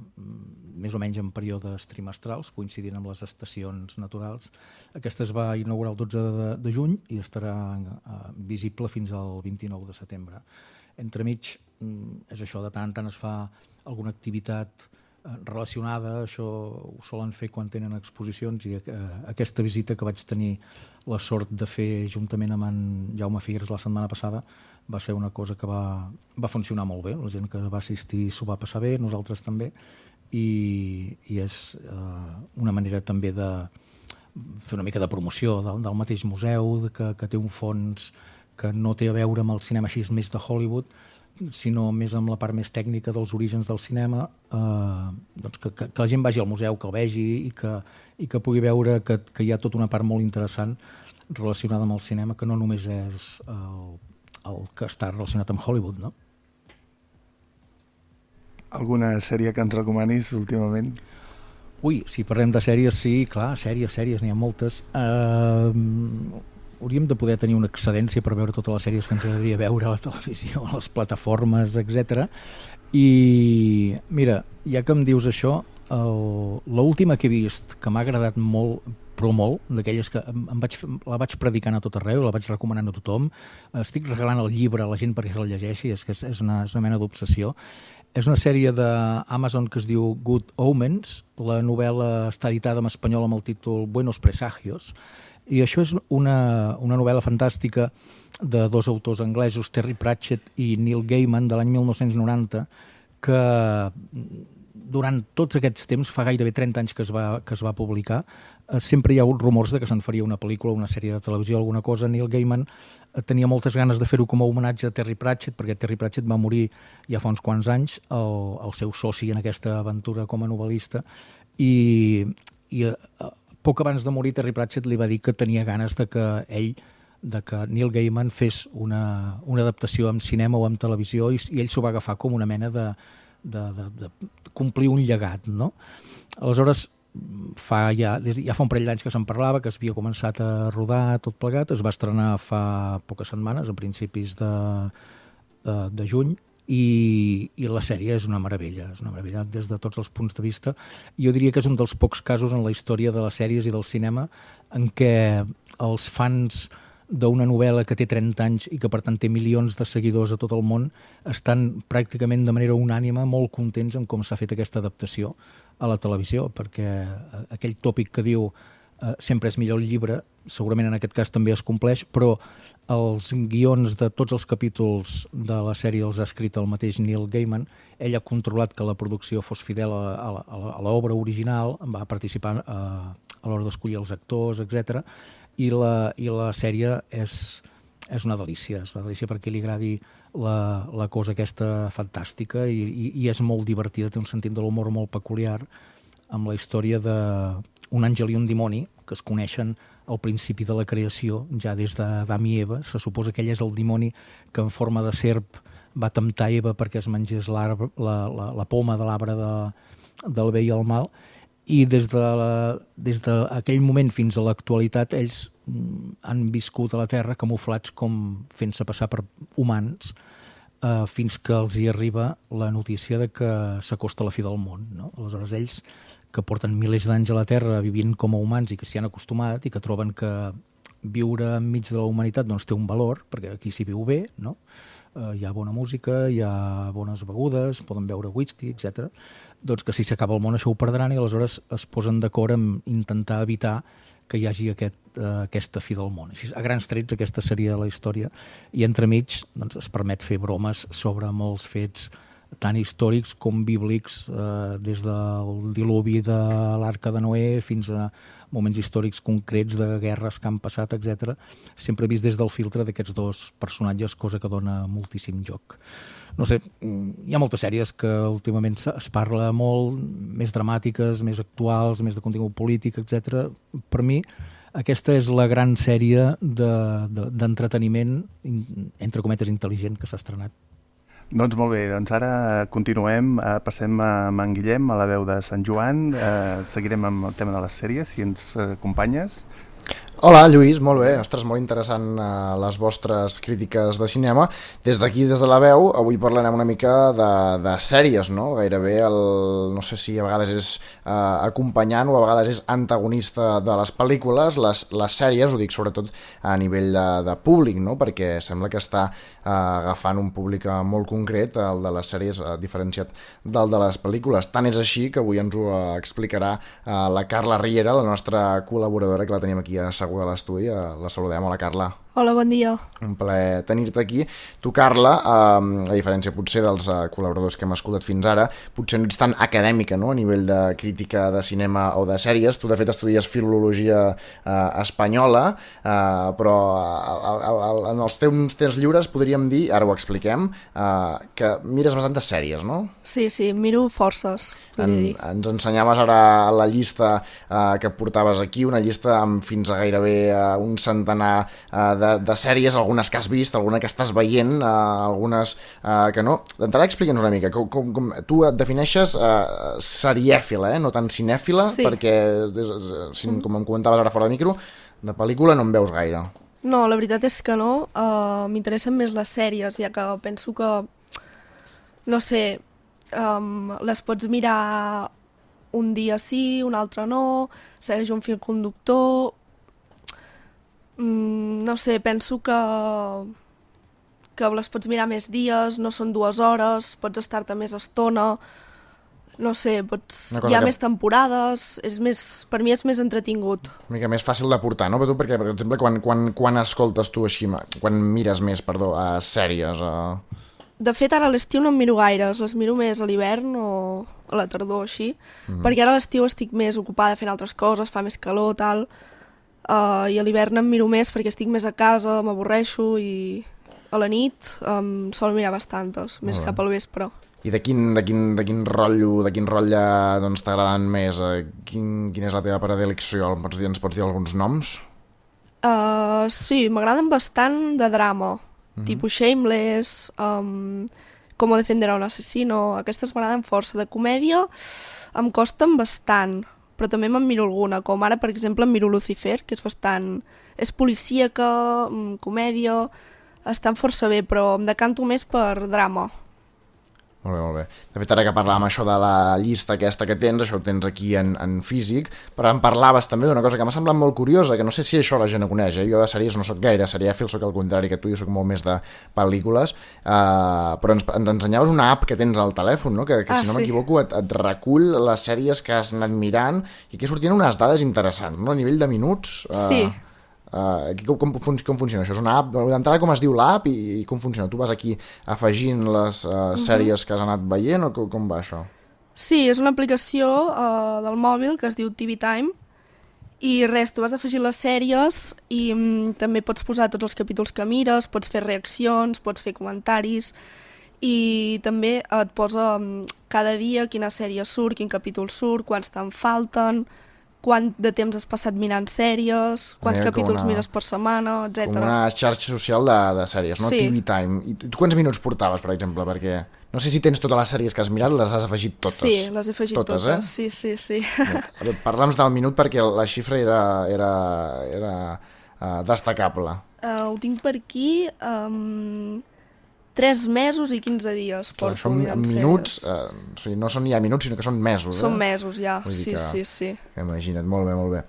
mm, més o menys en períodes trimestrals, coincidint amb les estacions naturals. Aquesta es va inaugurar el 12 de, de juny i estarà eh, visible fins al 29 de setembre. Entremig, mm, és això, de tant en tant es fa alguna activitat eh, relacionada, això ho solen fer quan tenen exposicions i eh, aquesta visita que vaig tenir la sort de fer juntament amb en Jaume Figueres la setmana passada va ser una cosa que va, va funcionar molt bé. La gent que va assistir s'ho va passar bé, nosaltres també, i, i és eh, una manera també de fer una mica de promoció del, del mateix museu, que, que té un fons que no té a veure amb el cinema així més de Hollywood, sinó més amb la part més tècnica dels orígens del cinema, eh, doncs que, que, que la gent vagi al museu, que el vegi i que, i que pugui veure que, que hi ha tota una part molt interessant relacionada amb el cinema, que no només és el, el que està relacionat amb Hollywood, no? Alguna sèrie que ens recomanis últimament? Ui, si parlem de sèries, sí, clar, sèries, sèries, n'hi ha moltes. Uh, hauríem de poder tenir una excedència per veure totes les sèries que ens agradaria veure a la televisió, a les plataformes, etc. I mira, ja que em dius això, l'última que he vist que m'ha agradat molt però molt, d'aquelles que em, vaig, la vaig predicant a tot arreu, la vaig recomanant a tothom, estic regalant el llibre a la gent perquè se'l llegeixi, és que és, és, una, és una mena d'obsessió. És una sèrie d'Amazon que es diu Good Omens, la novel·la està editada en espanyol amb el títol Buenos Presagios, i això és una, una novel·la fantàstica de dos autors anglesos, Terry Pratchett i Neil Gaiman, de l'any 1990, que durant tots aquests temps, fa gairebé 30 anys que es va, que es va publicar, eh, sempre hi ha hagut rumors de que se'n faria una pel·lícula, una sèrie de televisió, alguna cosa. Neil Gaiman eh, tenia moltes ganes de fer-ho com a homenatge a Terry Pratchett, perquè Terry Pratchett va morir ja fa uns quants anys, el, el seu soci en aquesta aventura com a novel·lista, i, i eh, poc abans de morir Terry Pratchett li va dir que tenia ganes de que ell de que Neil Gaiman fes una, una adaptació en cinema o en televisió i, i ell s'ho va agafar com una mena de, de, de, de complir un llegat, no? Aleshores, fa ja, des, ja fa un parell d'anys que se'n parlava, que es havia començat a rodar tot plegat, es va estrenar fa poques setmanes, a principis de, de, de juny, i, i la sèrie és una meravella, és una meravella des de tots els punts de vista. Jo diria que és un dels pocs casos en la història de les sèries i del cinema en què els fans d'una novel·la que té 30 anys i que per tant té milions de seguidors a tot el món estan pràcticament de manera unànima molt contents en com s'ha fet aquesta adaptació a la televisió, perquè eh, aquell tòpic que diu eh, sempre és millor el llibre, segurament en aquest cas també es compleix, però els guions de tots els capítols de la sèrie els ha escrit el mateix Neil Gaiman. Ell ha controlat que la producció fos fidel a, a, a l'obra original, va participar a, eh, a l'hora d'escollir els actors, etc i la, i la sèrie és, és una delícia, és una delícia perquè li agradi la, la cosa aquesta fantàstica i, i, i és molt divertida, té un sentit de l'humor molt peculiar amb la història d'un àngel i un dimoni que es coneixen al principi de la creació, ja des d'Adam i Eva. Se suposa que ell és el dimoni que en forma de serp va temptar Eva perquè es mengés la, la, la poma de l'arbre de, del bé i el mal i des d'aquell de moment fins a l'actualitat ells mm, han viscut a la Terra camuflats com fent-se passar per humans eh, fins que els hi arriba la notícia de que s'acosta la fi del món. No? Aleshores ells, que porten milers d'anys a la Terra vivint com a humans i que s'hi han acostumat i que troben que viure enmig de la humanitat doncs, té un valor, perquè aquí s'hi viu bé, no? eh, hi ha bona música, hi ha bones begudes, poden beure whisky, etc doncs que si s'acaba el món això ho perdran i aleshores es posen d'acord en intentar evitar que hi hagi aquest, eh, aquesta fi del món. Així, a grans trets aquesta seria la història i entremig doncs, es permet fer bromes sobre molts fets tant històrics com bíblics, eh, des del diluvi de l'Arca de Noé fins a moments històrics concrets de guerres que han passat, etc. Sempre vist des del filtre d'aquests dos personatges, cosa que dona moltíssim joc. No sé, mm, hi ha moltes sèries que últimament es parla molt, més dramàtiques, més actuals, més de contingut polític, etc. Per mi, aquesta és la gran sèrie de- de- d'entreteniment, de, entre cometes, intel·ligent que s'ha estrenat. Doncs molt bé, doncs ara continuem, eh, passem a en Guillem, a la veu de Sant Joan, eh, seguirem amb el tema de les sèries, si ens eh, acompanyes. Hola, Lluís, molt bé. Ostres, molt interessant uh, les vostres crítiques de cinema. Des d'aquí, des de la veu, avui parlarem una mica de, de sèries, no? Gairebé el... no sé si a vegades és uh, acompanyant o a vegades és antagonista de les pel·lícules. Les, les sèries, ho dic sobretot a nivell de, de públic, no? Perquè sembla que està uh, agafant un públic uh, molt concret, el de les sèries, uh, diferenciat del de les pel·lícules. Tant és així que avui ens ho explicarà uh, la Carla Riera, la nostra col·laboradora, que la tenim aquí asseguda a l'estudi. Uh, la saludem. Hola, Carla. Hola, bon dia. Un plaer tenir-te aquí. Tu, Carla, eh, a diferència potser dels eh, col·laboradors que hem escoltat fins ara, potser no ets tan acadèmica no? a nivell de crítica de cinema o de sèries. Tu, de fet, estudies filologia eh, espanyola, eh, però a, a, a, en els teus temps lliures podríem dir, ara ho expliquem, eh, que mires bastant de sèries, no? Sí, sí, miro forces, En, dir. ens ensenyaves ara la llista eh, que portaves aquí, una llista amb fins a gairebé eh, un centenar eh, de, de sèries, algunes que has vist, alguna que estàs veient, eh, algunes eh, que no. D'entrada explica'ns una mica, com, com, com, tu et defineixes eh, serièfila, eh, no tan cinèfila, Sí. perquè, des, si, com em comentaves ara fora de micro, de pel·lícula no en veus gaire. No, la veritat és que no. Uh, M'interessen més les sèries, ja que penso que, no sé, um, les pots mirar un dia sí, un altre no, segueix un fil conductor... Mm, no sé, penso que que les pots mirar més dies, no són dues hores, pots estar-te més estona, no sé, pots... Hi ha que- més temporades, és més, per mi és més entretingut. Una mica més fàcil de portar, no? Però tu, perquè, per exemple, quan, quan, quan escoltes tu així, quan mires més, perdó, a sèries, a... De fet, ara a l'estiu no em miro gaires, les miro més a l'hivern o a la tardor, així, Mhm. perquè ara a l'estiu estic més ocupada fent altres coses, fa més calor, tal, uh, i a l'hivern em miro més perquè estic més a casa, m'avorreixo i a la nit em sol mirar bastantes, més Molt bé. cap al vespre. I de quin, de quin, de quin rotllo, de quin rotlle doncs, t'agraden més? Eh, Quin, quina és la teva predilecció? El Pots dir, ens pots dir alguns noms? Uh, sí, m'agraden bastant de drama, Mhm. tipus Shameless, um, Com defender a un assassino, aquestes m'agraden força. De comèdia em costen bastant, però també me'n miro alguna, com ara, per exemple, em miro Lucifer, que és bastant... és policíaca, mm, comèdia, estan força bé, però em decanto més per drama. Molt bé, molt bé. De fet, ara que parlàvem això de la llista aquesta que tens, això ho tens aquí en, en físic, però em parlaves també d'una cosa que m'ha semblat molt curiosa, que no sé si això la gent ho coneix, eh? jo de sèries no sóc gaire serièfil, sóc al contrari que tu, jo sóc molt més de pel·lícules, uh, però ens, ens ensenyaves una app que tens al telèfon, no? que, que Ah, si no sí. m'equivoco et, et recull les sèries que has anat mirant i que sortien unes dades interessants, no? a nivell de minuts. Uh, Sí. Uh, aquí com, com, fun com funciona? Això és una app? D'entrada com es diu l'app i, i com funciona? Tu vas aquí afegint les uh, Mhm. sèries que has anat veient o com, com va això? Sí, és una aplicació uh, del mòbil que es diu TV Time i res, tu vas afegir les sèries i mm, també pots posar tots els capítols que mires, pots fer reaccions, pots fer comentaris i també et posa mm, cada dia quina sèrie surt, quin capítol surt, quants te'n falten, quant de temps has passat mirant sèries, quants Mira, com capítols una- mires per setmana, etc. Com una xarxa social de, de sèries, no? Sí. TV Time. I tu quants minuts portaves, per exemple? Perquè no sé si tens totes les sèries que has mirat, les has afegit totes. Sí, les he afegit totes, Totes, eh? sí, sí, sí. Parla'ns del minut perquè la xifra era, era, era uh, destacable. Uh, ho tinc per aquí, um, 3 mesos i 15 dies Clar, porto mirant en minuts, eh, o sigui, no són ja minuts, sinó que són mesos. Són eh? mesos ja, Vull sí, que- sí, sí. Imagina't, molt bé, molt bé.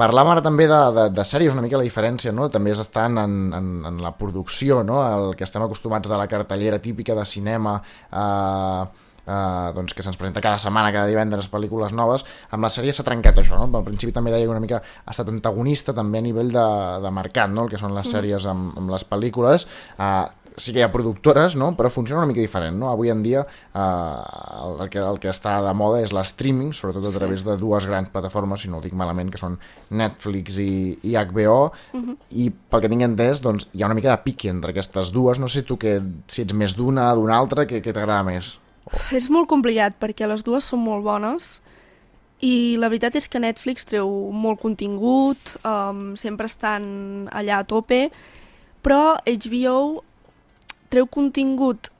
Parlàvem ara també de, de, de sèries, una mica la diferència, no? També és estant en, en, en la producció, no? El que estem acostumats de la cartellera típica de cinema, eh, eh, doncs que se'ns presenta cada setmana, cada divendres pel·lícules noves, amb la sèrie s'ha trencat això, no? Al principi també deia que una mica ha estat antagonista també a nivell de, de mercat, no? El que són les Mm. sèries amb, amb les pel·lícules, eh, sí que hi ha productores, no? però funciona una mica diferent. No? Avui en dia eh, el, que, el que està de moda és l'streaming, sobretot a Sí. través de dues grans plataformes, si no ho dic malament, que són Netflix i, i HBO, Mhm. i pel que tinc entès, doncs, hi ha una mica de piqui entre aquestes dues. No sé tu que, si ets més d'una, d'una altra, què t'agrada més? És molt complicat perquè les dues són molt bones i la veritat és que Netflix treu molt contingut, um, sempre estan allà a tope, però HBO treu contingut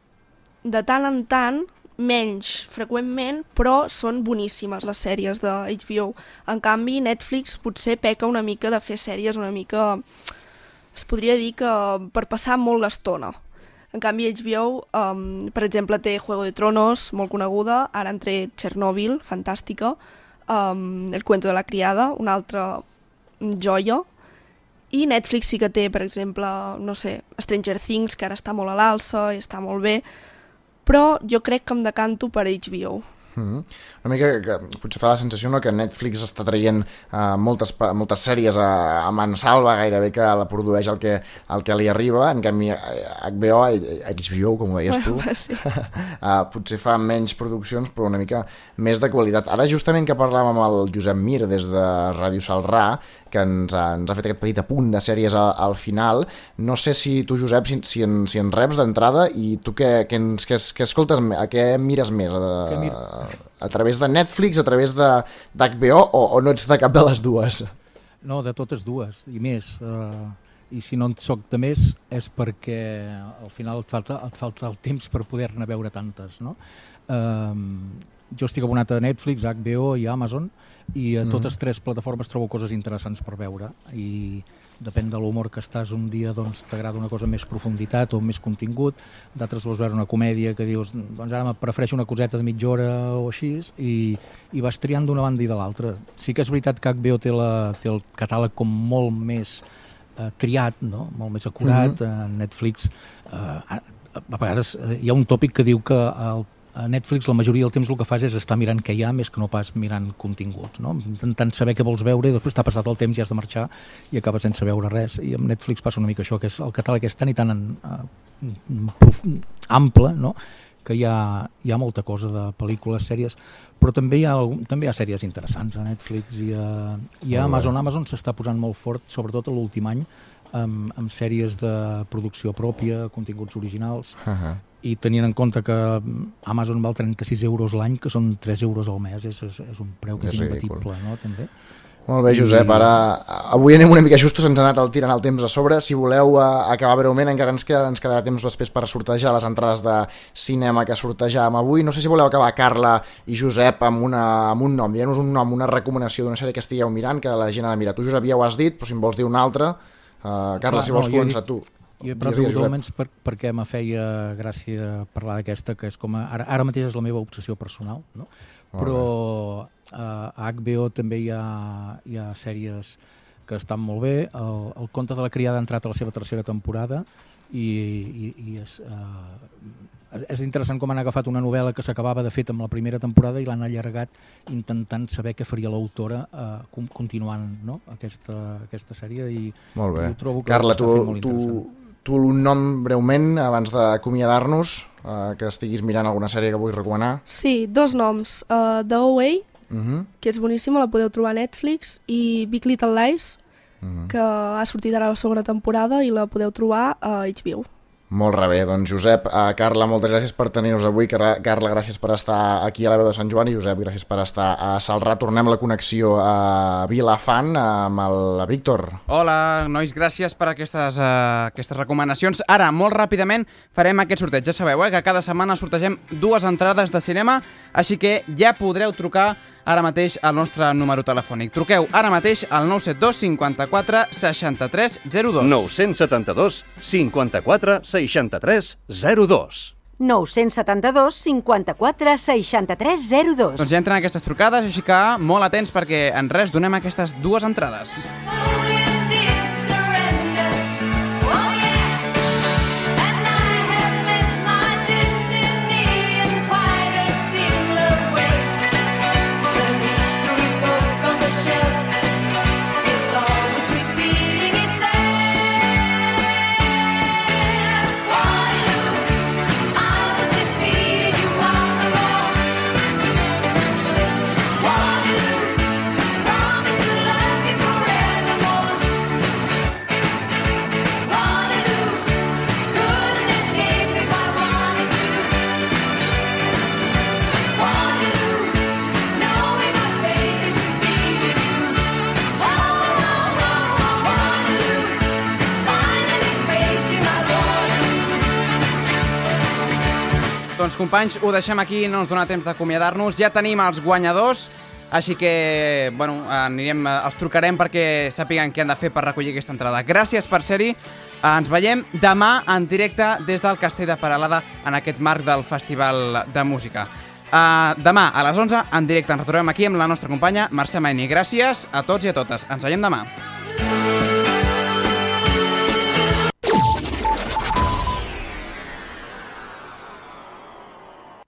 de tant en tant, menys freqüentment, però són boníssimes les sèries de HBO. En canvi, Netflix potser peca una mica de fer sèries una mica... es podria dir que per passar molt l'estona. En canvi, HBO, um, per exemple, té Juego de Tronos, molt coneguda, ara han tret Chernobyl, fantàstica, um, El cuento de la criada, una altra joia, i Netflix sí que té, per exemple, no sé, Stranger Things, que ara està molt a l'alça i està molt bé, però jo crec que em decanto per HBO. Mm. Una mica que potser fa la sensació no, que Netflix està traient uh, moltes, moltes sèries a, a mansalva gairebé que la produeix el que, el que li arriba, en canvi eh, HBO, eh, HBO com ho deies tu, Sí. uh, potser fa menys produccions però una mica més de qualitat. Ara justament que parlàvem amb el Josep Mir des de Ràdio Salrà, que ens ha, ens ha fet aquest petit apunt de sèries a, al final, no sé si tu Josep, si, si, en, si en reps d'entrada i tu què, què, ens- què, què escoltes, a què mires més? A, Què mir- a, a través de Netflix, a través de d'HBO o, o no ets de cap de les dues? No, de totes dues, i més. Uh, I si no en soc de més és perquè al final et falta, et falta el temps per poder-ne veure tantes, no? Um, jo estic abonat a Netflix, HBO i Amazon i a Mhm. totes tres plataformes trobo coses interessants per veure i depèn de l'humor que estàs un dia doncs t'agrada una cosa més profunditat o més contingut, d'altres vols veure una comèdia que dius, doncs ara me prefereixo una coseta de mitja hora o així i, i vas triant d'una banda i de l'altra. Sí que és veritat que HBO té, la, té el catàleg com molt més eh, triat, no? molt més acurat, mm -hmm. Netflix eh, a, a vegades eh, hi ha un tòpic que diu que el, a Netflix la majoria del temps el que fas és estar mirant què hi ha més que no pas mirant continguts, no? intentant saber què vols veure i després t'ha passat el temps i has de marxar i acabes sense veure res i amb Netflix passa una mica això, que és el catàleg és tan i tan en, prof, ample no? que hi ha, hi ha molta cosa de pel·lícules, sèries però també hi ha, també hi ha sèries interessants a Netflix i a, i a. Amazon Amazon s'està posant molt fort, sobretot a l'últim any amb, amb sèries de producció pròpia, continguts originals Uh -huh. I tenint en compte que mm, Amazon val 36 euros l'any, que són 3 euros al mes, és, és, és un preu que és, És imbatible, no? També. Molt bé, Josep, ara avui anem una mica justos, ens ha anat el tirant el temps a sobre. Si voleu uh, acabar breument, encara ens, queda, ens quedarà temps després per sortejar les entrades de cinema que sortejàvem avui. No sé si voleu acabar, Carla i Josep, amb, una, amb un nom. Dient-nos un nom, una recomanació d'una sèrie que estigueu mirant, que la gent ha de mirar. Tu, Josep, ja ho has dit, però si em vols dir una altra... Uh, Carla, Clar, si vols no, començar dic- tu. Digues, Josep. almenys per, perquè me feia gràcia parlar d'aquesta, que és com a, ara, ara mateix és la meva obsessió personal, no? Però eh, a HBO també hi ha, hi ha sèries que estan molt bé. El, el conte de la criada ha entrat a la seva tercera temporada i, i, i és, eh, és interessant com han agafat una novel·la que s'acabava de fet amb la primera temporada i l'han allargat intentant saber què faria l'autora eh, continuant no? aquesta, aquesta sèrie i, Molt bé. i ho trobo que Carla, tu, tu. Tu un nom breument, abans d'acomiadar-nos, uh, que estiguis mirant alguna sèrie que vull recomanar. Sí, dos noms. Uh, The OA, Uh -huh. que és boníssima, la podeu trobar a Netflix, i Big Little Lies, Mhm. que ha sortit ara la segona temporada i la podeu trobar a HBO. Molt rebé, doncs Josep, uh, Carla, moltes gràcies per tenir-nos avui, Car Carla, gràcies per estar aquí a la veu de Sant Joan i Josep, gràcies per estar a Salrà. Tornem la connexió a Vilafant amb el Víctor. Hola, nois, gràcies per aquestes, uh, aquestes recomanacions. Ara, molt ràpidament, farem aquest sorteig. Ja sabeu, eh, que cada setmana sortegem dues entrades de cinema, així que ja podreu trucar ara mateix al nostre número telefònic. Truqueu ara mateix al 972 54 63 02. 972 54 63 02. 972 54 63 02. Doncs ja entren aquestes trucades, així que molt atents perquè en res donem aquestes dues entrades. Doncs companys, ho deixem aquí, no ens dona temps d'acomiadar-nos. Ja tenim els guanyadors, així que bueno, anirem, els trucarem perquè sàpiguen què han de fer per recollir aquesta entrada. Gràcies per ser-hi. Ens veiem demà en directe des del Castell de Paralada en aquest marc del Festival de Música. Uh, demà a les 11 en directe ens retrobem aquí amb la nostra companya Mercè Maini. Gràcies a tots i a totes. Ens veiem demà.